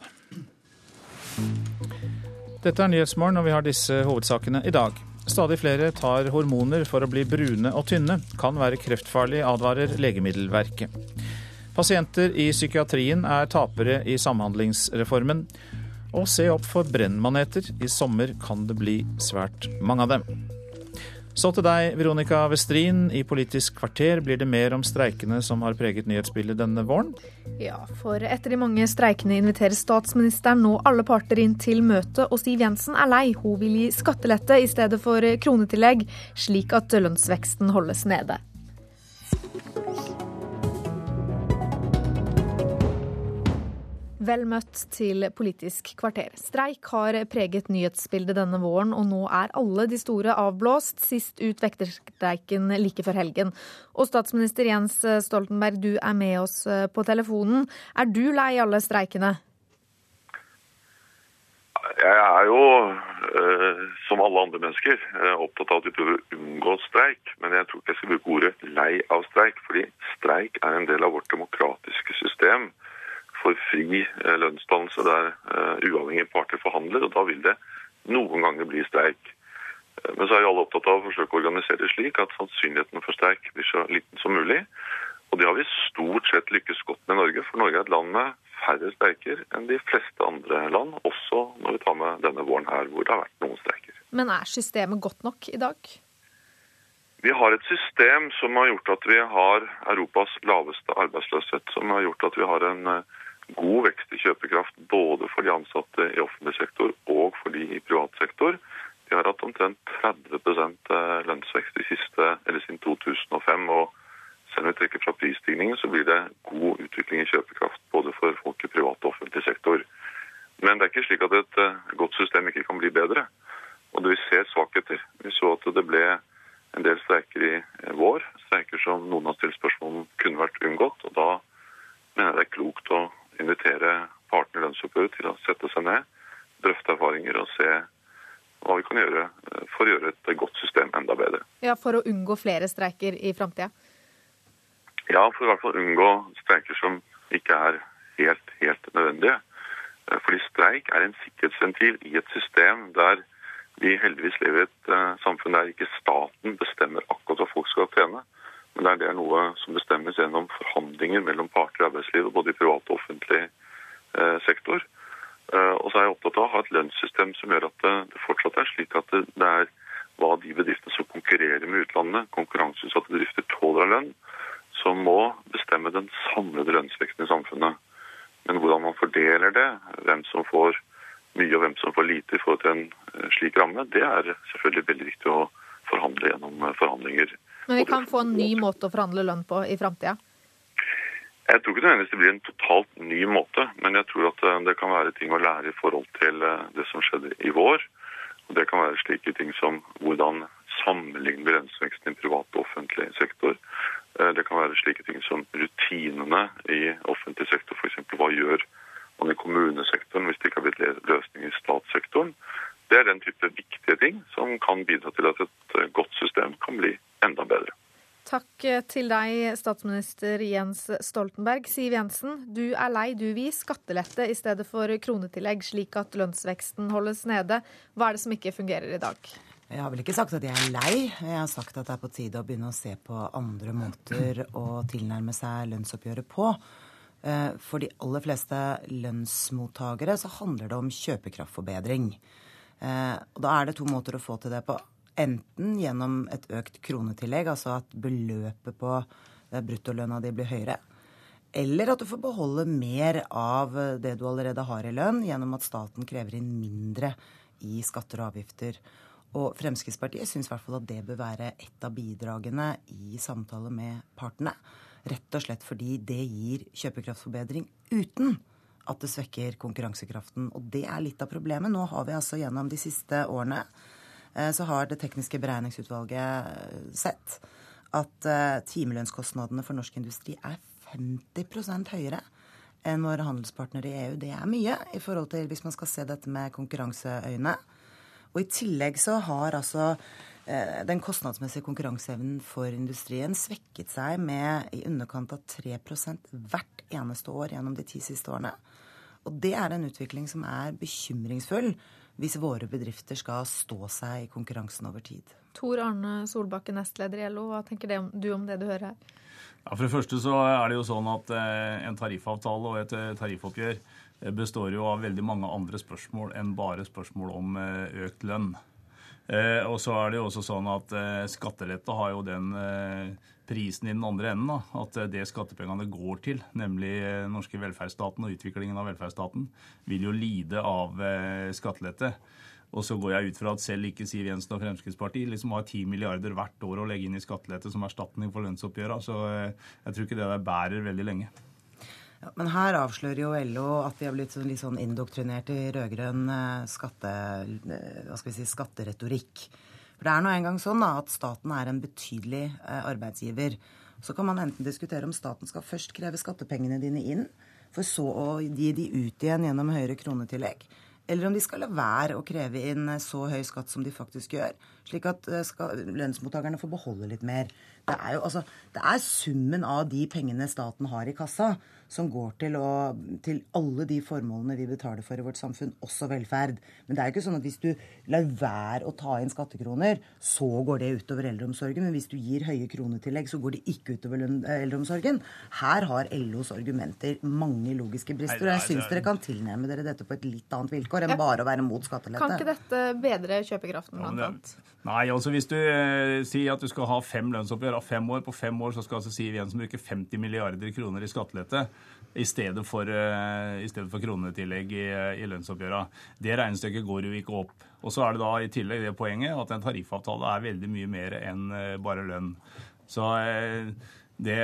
Dette er Nyhetsmorgen, og vi har disse hovedsakene i dag. Stadig flere tar hormoner for å bli brune og tynne. Kan være kreftfarlig, advarer Legemiddelverket. Pasienter i psykiatrien er tapere i Samhandlingsreformen. Og se opp for brennmaneter. I sommer kan det bli svært mange av dem. Så til deg, Veronica Westrin. I Politisk kvarter blir det mer om streikene som har preget nyhetsbildet denne våren. Ja, for etter de mange streikene inviterer statsministeren nå alle parter inn til møte, og Siv Jensen er lei. Hun vil gi skattelette i stedet for kronetillegg, slik at lønnsveksten holdes nede. Vel møtt til Politisk kvarter. Streik har preget nyhetsbildet denne våren, og nå er alle de store avblåst. Sist ut vekterstreiken like før helgen. Og statsminister Jens Stoltenberg, du er med oss på telefonen. Er du lei alle streikene? Jeg er jo, eh, som alle andre mennesker, eh, opptatt av at vi prøver å unngå streik. Men jeg tror ikke jeg skal bruke ordet lei av streik, fordi streik er en del av vårt demokratiske system for fri eh, lønnsdannelse der eh, uavhengige parter forhandler, og da vil det noen ganger bli streik. Eh, men så er jo alle opptatt av å forsøke å organisere det slik at sannsynligheten for streik blir så liten som mulig. Og det har vi stort sett lykkes godt med i Norge, for Norge er et land med færre streiker enn de fleste andre land, også når vi tar med denne våren her hvor det har vært noen streiker. Men er systemet godt nok i dag? Vi har et system som har gjort at vi har Europas laveste arbeidsløshet, som har gjort at vi har en god vekst i kjøpekraft både for de ansatte i offentlig sektor og for de i privat sektor. De har hatt omtrent 30 eh, lønnsvekst i siste, eller siden 2005. og Selv om vi trekker fra prisstigningen, så blir det god utvikling i kjøpekraft både for folk i privat og offentlig sektor. Men det er ikke slik at et eh, godt system ikke kan bli bedre. Og det vi ser svakheter. Vi så at det ble en del streiker i eh, vår. Streiker som noen har stilt spørsmål om kunne vært unngått. og Da mener jeg det er klokt å invitere partene i lønnsoppgjøret til å sette seg ned, drøfte erfaringer og se hva vi kan gjøre eh, for å gjøre et godt system enda bedre. Ja, For å unngå flere streiker i framtida? Ja, for i hvert fall unngå streiker som ikke er helt, helt nødvendige. Eh, fordi streik er en sikkerhetsventil i et system der vi heldigvis lever i et uh, samfunn der ikke staten bestemmer akkurat hva folk skal tjene. Men det er noe som bestemmes gjennom forhandlinger mellom parter i arbeidslivet, både i privat og offentlig eh, sektor. Eh, og så er jeg opptatt av å ha et lønnssystem som gjør at det, fortsatt er slik at det, det, er hva de bedriftene som konkurrerer med utlandet, konkurranseutsatte bedrifter, tåler av lønn, som må bestemme den samlede lønnsveksten i samfunnet. Men hvordan man fordeler det, hvem som får mye og hvem som får lite i forhold til en eh, slik ramme, det er selvfølgelig veldig viktig å forhandle gjennom forhandlinger men vi kan få en ny måte å forhandle lønn på i framtida? Jeg tror ikke nødvendigvis det blir en totalt ny måte, men jeg tror at eh, det kan være ting å lære i forhold til eh, det som skjedde i vår. Og Det kan være slike ting som hvordan sammenligne lønnsveksten i privat og offentlig sektor. Eh, det kan være slike ting som rutinene i offentlig sektor, f.eks. hva gjør man i kommunesektoren hvis det ikke har blitt løsning i statssektoren. Det er den type viktige ting som kan bidra til at et godt system kan bli enda bedre. Takk til deg, statsminister Jens Stoltenberg. Siv Jensen, du er lei, du vil gi skattelette i stedet for kronetillegg, slik at lønnsveksten holdes nede. Hva er det som ikke fungerer i dag? Jeg har vel ikke sagt at jeg er lei. Jeg har sagt at det er på tide å begynne å se på andre måter å tilnærme seg lønnsoppgjøret på. Eh, for de aller fleste lønnsmottakere så handler det om kjøpekraftforbedring. Eh, og da er det to måter å få til det på. Enten gjennom et økt kronetillegg, altså at beløpet på eh, bruttolønna di blir høyere. Eller at du får beholde mer av det du allerede har i lønn, gjennom at staten krever inn mindre i skatter og avgifter. Og Fremskrittspartiet syns i hvert fall at det bør være et av bidragene i samtale med partene. Rett og slett fordi det gir kjøpekraftforbedring uten at det svekker konkurransekraften. Og det er litt av problemet. Nå har vi altså gjennom de siste årene eh, så har Det tekniske beregningsutvalget eh, sett at eh, timelønnskostnadene for norsk industri er 50% høyere enn våre handelspartnere i EU. Det er mye i forhold til hvis man skal se dette med konkurranseøyne. Og i tillegg så har altså den kostnadsmessige konkurranseevnen for industrien svekket seg med i underkant av 3% hvert eneste år gjennom de ti siste årene. Og det er en utvikling som er bekymringsfull hvis våre bedrifter skal stå seg i konkurransen over tid. Tor Arne Solbakken, nestleder i LO, hva tenker du om det du hører her? Ja, for det første så er det jo sånn at eh, En tariffavtale og et eh, tariffoppgjør eh, består jo av veldig mange andre spørsmål enn bare spørsmål om økt lønn. Og så er det jo også sånn at Skattelette har jo den prisen i den andre enden. Da, at det skattepengene går til, nemlig norske velferdsstaten og utviklingen av velferdsstaten, vil jo lide av skattelette. Og så går jeg ut fra at selv ikke Siv Jensen og Fremskrittspartiet liksom har 10 milliarder hvert år å legge inn i skattelette som erstatning for lønnsoppgjøra. Så eh, jeg tror ikke det der bærer veldig lenge. Ja, men her avslører jo LO at de har blitt sånn, litt sånn indoktrinert i rød-grønn eh, skatte, eh, si, skatteretorikk. For det er nå engang sånn da, at staten er en betydelig arbeidsgiver. Så kan man enten diskutere om staten skal først kreve skattepengene dine inn, for så å gi de ut igjen gjennom høyere kronetillegg eller om de skal la være å kreve inn så høy skatt som de faktisk gjør, slik at eh, lønnsmottakerne får beholde litt mer. Det er jo altså, det er summen av de pengene staten har i kassa, som går til, å, til, alle de formålene vi betaler for i vårt samfunn, også velferd. Men det er jo ikke sånn at hvis du lar være å ta inn skattekroner, så går det utover eldreomsorgen. Men hvis du gir høye kronetillegg, så går det ikke utover eh, eldreomsorgen. Her har LOs argumenter mange logiske brister, og jeg syns dere kan tilnærme dere dette på et litt annet vilkår enn bare å være mot skattelette. Kan ikke dette bedre kjøpekraften, blant annet? Nei, altså hvis du eh, sier at du skal ha fem lønnsoppgjør av fem år, på fem år så skal altså Siv Jensen bruke 50 milliarder kroner i skattelette i stedet for, uh, i stedet for kronetillegg i, i lønnsoppgjøra. Det regnestykket går jo ikke opp. Og så er det da i tillegg det poenget at en tariffavtale er veldig mye mer enn uh, bare lønn. Så det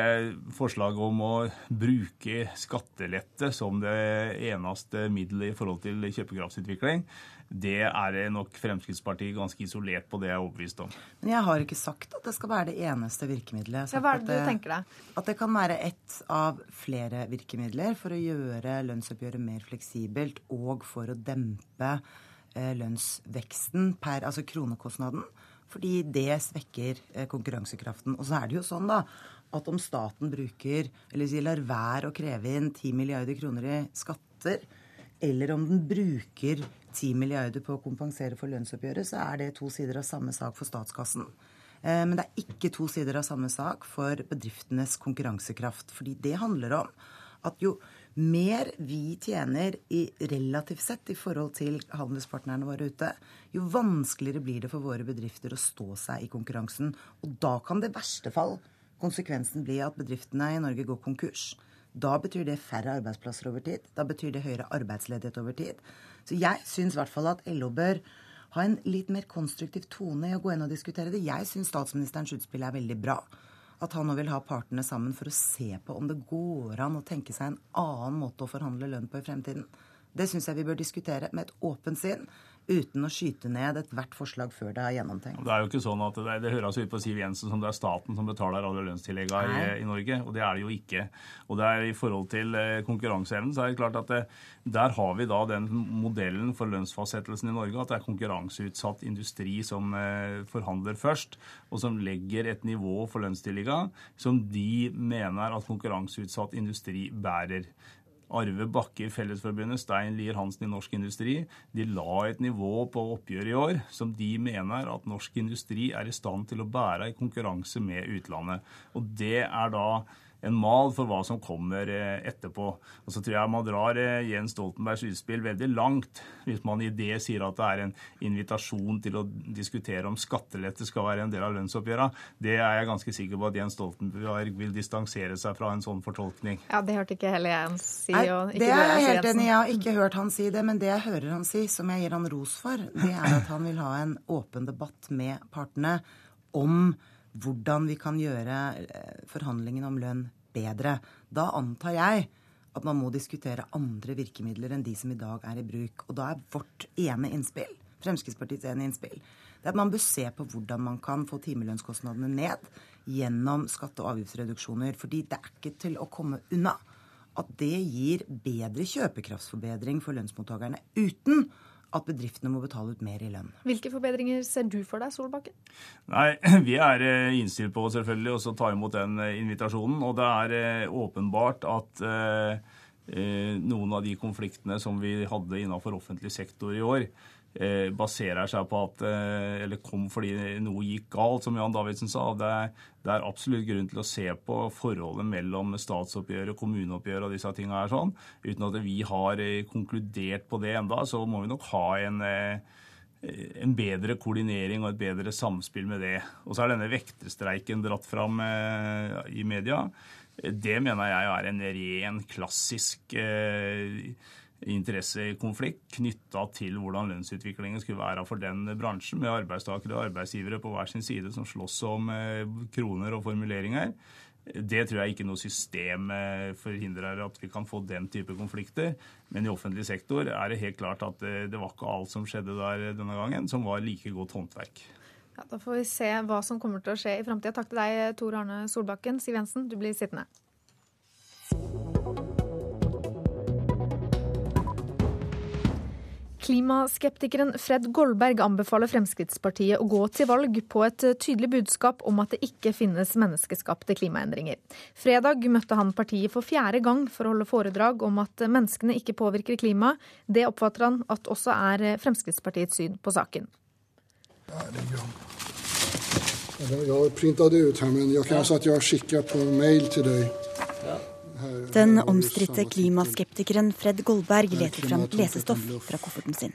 forslaget om å bruke skattelette som det eneste middelet i forhold til kjøpekraftsutvikling, det er nok Fremskrittspartiet ganske isolert på, det jeg er overbevist om. Men jeg har ikke sagt at det skal være det eneste virkemidlet. Ja, hva er det du tenker deg? At det kan være ett av flere virkemidler for å gjøre lønnsoppgjøret mer fleksibelt og for å dempe eh, lønnsveksten per, altså kronekostnaden. Fordi det svekker eh, konkurransekraften. Og så er det jo sånn da, at om staten bruker, eller si, lar være å kreve inn 10 milliarder kroner i skatter, eller om den bruker 10 milliarder på å kompensere for lønnsoppgjøret, så er det to sider av samme sak for statskassen. Eh, men det er ikke to sider av samme sak for bedriftenes konkurransekraft. Fordi det handler om at jo mer vi tjener i relativt sett i forhold til handelspartnerne våre ute, jo vanskeligere blir det for våre bedrifter å stå seg i konkurransen. Og da kan det verste fall konsekvensen bli at bedriftene i Norge går konkurs. Da betyr det færre arbeidsplasser over tid. Da betyr det høyere arbeidsledighet over tid. Så jeg syns i hvert fall at LO bør ha en litt mer konstruktiv tone i å gå inn og diskutere det. Jeg syns statsministerens utspill er veldig bra. At han nå vil ha partene sammen for å se på om det går an å tenke seg en annen måte å forhandle lønn på i fremtiden. Det syns jeg vi bør diskutere med et åpent sinn uten å skyte ned ethvert forslag før det er gjennomtenkt. Det er jo ikke sånn at det, det høres ut på Siv Jensen som det er staten som betaler alle lønnstilleggene i, i, Norge, og det er det jo ikke. Og det er I forhold til eh, konkurranseevnen så er det klart at det, der har vi da den modellen for lønnsfastsettelsen i Norge at det er konkurranseutsatt industri som eh, forhandler først, og som legger et nivå for lønnstillegga som de mener at konkurranseutsatt industri bærer. Arve Bakke i Fellesforbundet, Stein Lier Hansen i Norsk Industri, de la et nivå på oppgjøret i år som de mener at norsk industri er i stand til å bære i konkurranse med utlandet. Og det er da en mal for hva som kommer eh, etterpå. Og så tror jeg man drar eh, Jens Stoltenbergs utspill veldig langt hvis man i det sier at det er en invitasjon til å diskutere om skattelette skal være en del av lønnsoppgjøra. Det er jeg ganske sikker på at Jens Stoltenberg vil distansere seg fra en sånn fortolkning. Ja, Det hørte ikke heller jeg si. Nei, det er jeg helt enig i. Jeg har ikke hørt han si det. Men det jeg hører han si, som jeg gir han ros for, det er at han vil ha en åpen debatt med partene om hvordan vi kan gjøre eh, forhandlingene om lønn bedre. Da antar jeg at man må diskutere andre virkemidler enn de som i dag er i bruk. Og da er vårt ene innspill, Fremskrittspartiets ene innspill, det er at man bør se på hvordan man kan få timelønnskostnadene ned gjennom skatte- og avgiftsreduksjoner. Fordi det er ikke til å komme unna at det gir bedre kjøpekraftsforbedring for lønnsmottakerne uten at bedriftene må betale ut mer i lønn. Hvilke forbedringer ser du for deg, Solbakken? Nei, Vi er eh, innstilt på selvfølgelig å ta imot den eh, invitasjonen. Og det er eh, åpenbart at noen av de konfliktene som vi hadde innenfor offentlig sektor i år, baserer seg på at eh, Eller kom fordi noe gikk galt, som Jan Davidsen sa. Det er, det er absolutt grunn til å se på forholdet mellom statsoppgjøret, og kommuneoppgjør og disse tingene her sånn. Uten at vi har eh, konkludert på det enda, så må vi nok ha en en bedre koordinering og et bedre samspill med det. Og så er denne vekterstreiken dratt fram i media. Det mener jeg er en ren, klassisk interessekonflikt knytta til hvordan lønnsutviklingen skulle være for den bransjen, med arbeidstakere og arbeidsgivere på hver sin side som slåss om eh, kroner og formuleringer. Det tror jeg ikke noe system eh, forhindrer at vi kan få den type konflikter. Men i offentlig sektor er det helt klart at eh, det var ikke alt som skjedde der denne gangen, som var like godt håndverk. Ja, Da får vi se hva som kommer til å skje i framtida. Takk til deg, Tor Arne Solbakken. Siv Jensen, du blir sittende. Klimaskeptikeren Fred Goldberg anbefaler Fremskrittspartiet å gå til valg på et tydelig budskap om at det ikke finnes menneskeskapte klimaendringer. Fredag møtte han partiet for fjerde gang for å holde foredrag om at menneskene ikke påvirker klimaet. Det oppfatter han at også er Fremskrittspartiets syn på saken. Jeg har printet det ut her, men jeg kan si at jeg har skickat på mail til deg. Den omstridte klimaskeptikeren Fred Goldberg leter fram lesestoff fra kofferten sin.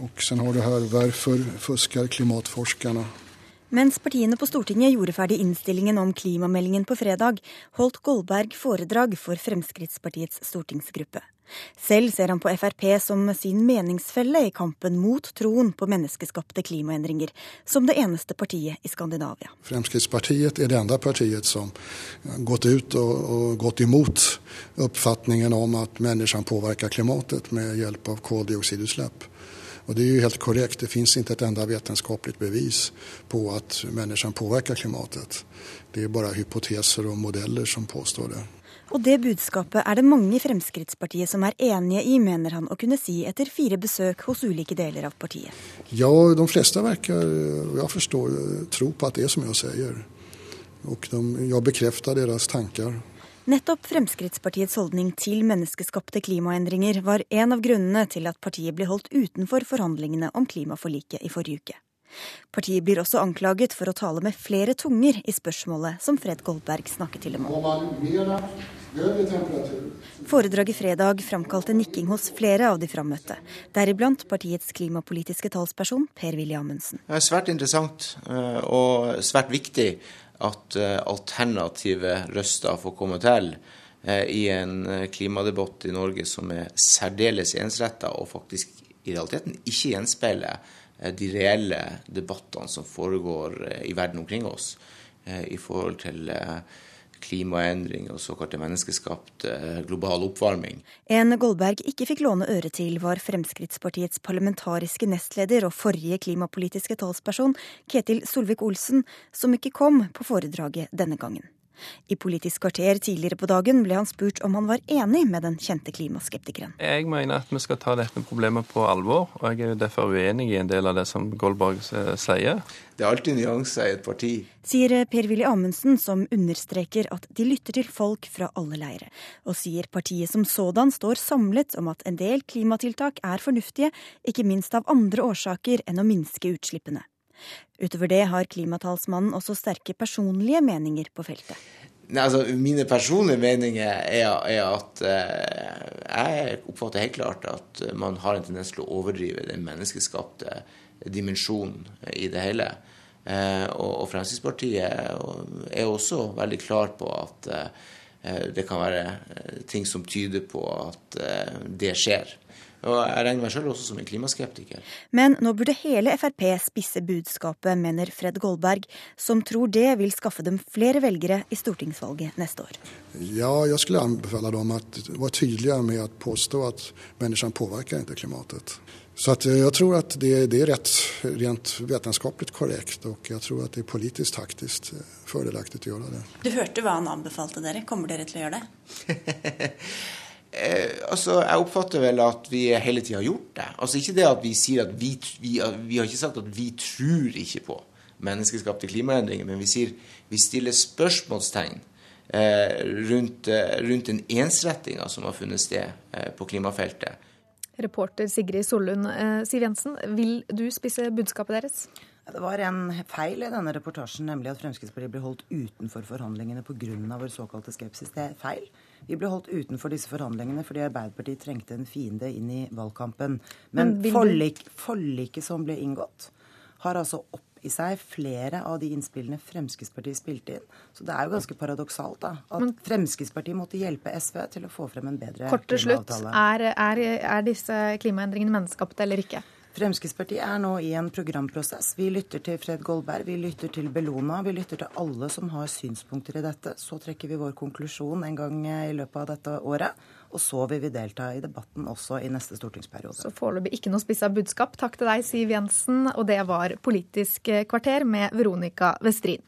Og så har du her 'Hvorfor fusker klimatforskerne'? Mens partiene på Stortinget gjorde ferdig innstillingen om klimameldingen på fredag, holdt Goldberg foredrag for Fremskrittspartiets stortingsgruppe. Selv ser han på Frp som sin meningsfelle i kampen mot troen på menneskeskapte klimaendringer, som det eneste partiet i Skandinavia. Fremskrittspartiet er det enda partiet som har gått ut og, og gått imot oppfatningen om at menneskene påvirker klimatet med hjelp av koldioksidutslipp. Og det er jo helt korrekt. Det finnes ikke et enda vitenskapelig bevis på at menneskene påvirker klimatet. Det er bare hypoteser og modeller som påstår det. Og det budskapet er det mange i Fremskrittspartiet som er enige i, mener han å kunne si etter fire besøk hos ulike deler av partiet. Ja, de fleste virker, jeg forstår, tro på at det er som jeg sier. Og de, jeg bekrefter deres tanker. Nettopp Fremskrittspartiets holdning til menneskeskapte klimaendringer var en av grunnene til at partiet ble holdt utenfor forhandlingene om klimaforliket i forrige uke. Partiet blir også anklaget for å tale med flere tunger i spørsmålet som Fred Goldberg snakket til dem om. Foredraget fredag framkalte nikking hos flere av de frammøtte, deriblant partiets klimapolitiske talsperson Per-Willy Amundsen. Det er svært interessant eh, og svært viktig at eh, alternative røster får komme til eh, i en klimadebatt i Norge som er særdeles ensretta og faktisk i realiteten ikke gjenspeiler de reelle debattene som foregår i verden omkring oss i forhold til klimaendring og såkalte menneskeskapt eh, global oppvarming. En Goldberg ikke fikk låne øre til, var Fremskrittspartiets parlamentariske nestleder og forrige klimapolitiske talsperson Ketil Solvik-Olsen, som ikke kom på foredraget denne gangen. I Politisk kvarter tidligere på dagen ble han spurt om han var enig med den kjente klimaskeptikeren. Jeg mener at vi skal ta dette problemet på alvor, og jeg er derfor uenig i en del av det som Goldberg eh, sier. Det er alltid nyanser i et parti. Sier Per-Willy Amundsen, som understreker at de lytter til folk fra alle leire. Og sier partiet som sådan står samlet om at en del klimatiltak er fornuftige, ikke minst av andre årsaker enn å minske utslippene. Utover det har klimatalsmannen også sterke personlige meninger på feltet. Nei, altså, Mine personlige meninger er, er at eh, jeg oppfatter helt klart at man har en tendens til å overdrive den menneskeskapte dimensjonen i det hele. Eh, og, og, Fremskrittspartiet er også veldig klar på at eh, det kan være eh, ting som tyder på at eh, det skjer. Og jeg regner meg selv også som en klimaskeptiker. Men nå burde hele Frp spisse budskapet, mener Fred Goldberg, som tror det vil skaffe dem flere velgere i stortingsvalget neste år. Ja, jeg skulle anbefale dem å være tydeligere med å påstå at menneskene påvirker ikke klimaet. Så jeg jag tror at det, det, er rett, rent vetenskapligt korrekt og jeg tror at det er politisk taktisk fordelaktig å gjøre det. Du hørte hva han anbefalte dere. Kommer dere til å gjøre det? Eh, altså, Jeg oppfatter vel at vi hele tida har gjort det. Altså Ikke det at vi sier at vi, vi, vi har ikke sagt at vi tror ikke på menneskeskapte klimaendringer, men vi sier vi stiller spørsmålstegn eh, rundt, eh, rundt den ensrettinga som har funnet sted eh, på klimafeltet. Reporter Sigrid Sollund. Eh, Siv Jensen, vil du spisse budskapet deres? Det var en feil i denne reportasjen, nemlig at Fremskrittspartiet ble holdt utenfor forhandlingene pga. vår såkalte skepsis. Det er feil. Vi ble holdt utenfor disse forhandlingene fordi Arbeiderpartiet trengte en fiende inn i valgkampen. Men, Men forlik, forliket som ble inngått, har altså opp i seg flere av de innspillene Fremskrittspartiet spilte inn. Så det er jo ganske paradoksalt da, at Men, Fremskrittspartiet måtte hjelpe SV til å få frem en bedre klimaavtale. kort til slutt, er, er, er disse klimaendringene menneskeskapte eller ikke? Fremskrittspartiet er nå i en programprosess. Vi lytter til Fred Goldberg, vi lytter til Bellona, vi lytter til alle som har synspunkter i dette. Så trekker vi vår konklusjon en gang i løpet av dette året. Og så vil vi delta i debatten også i neste stortingsperiode. Så foreløpig ikke noe spissa budskap. Takk til deg, Siv Jensen. Og det var Politisk kvarter med Veronica Westrin.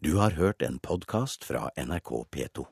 Du har hørt en podkast fra NRK P2.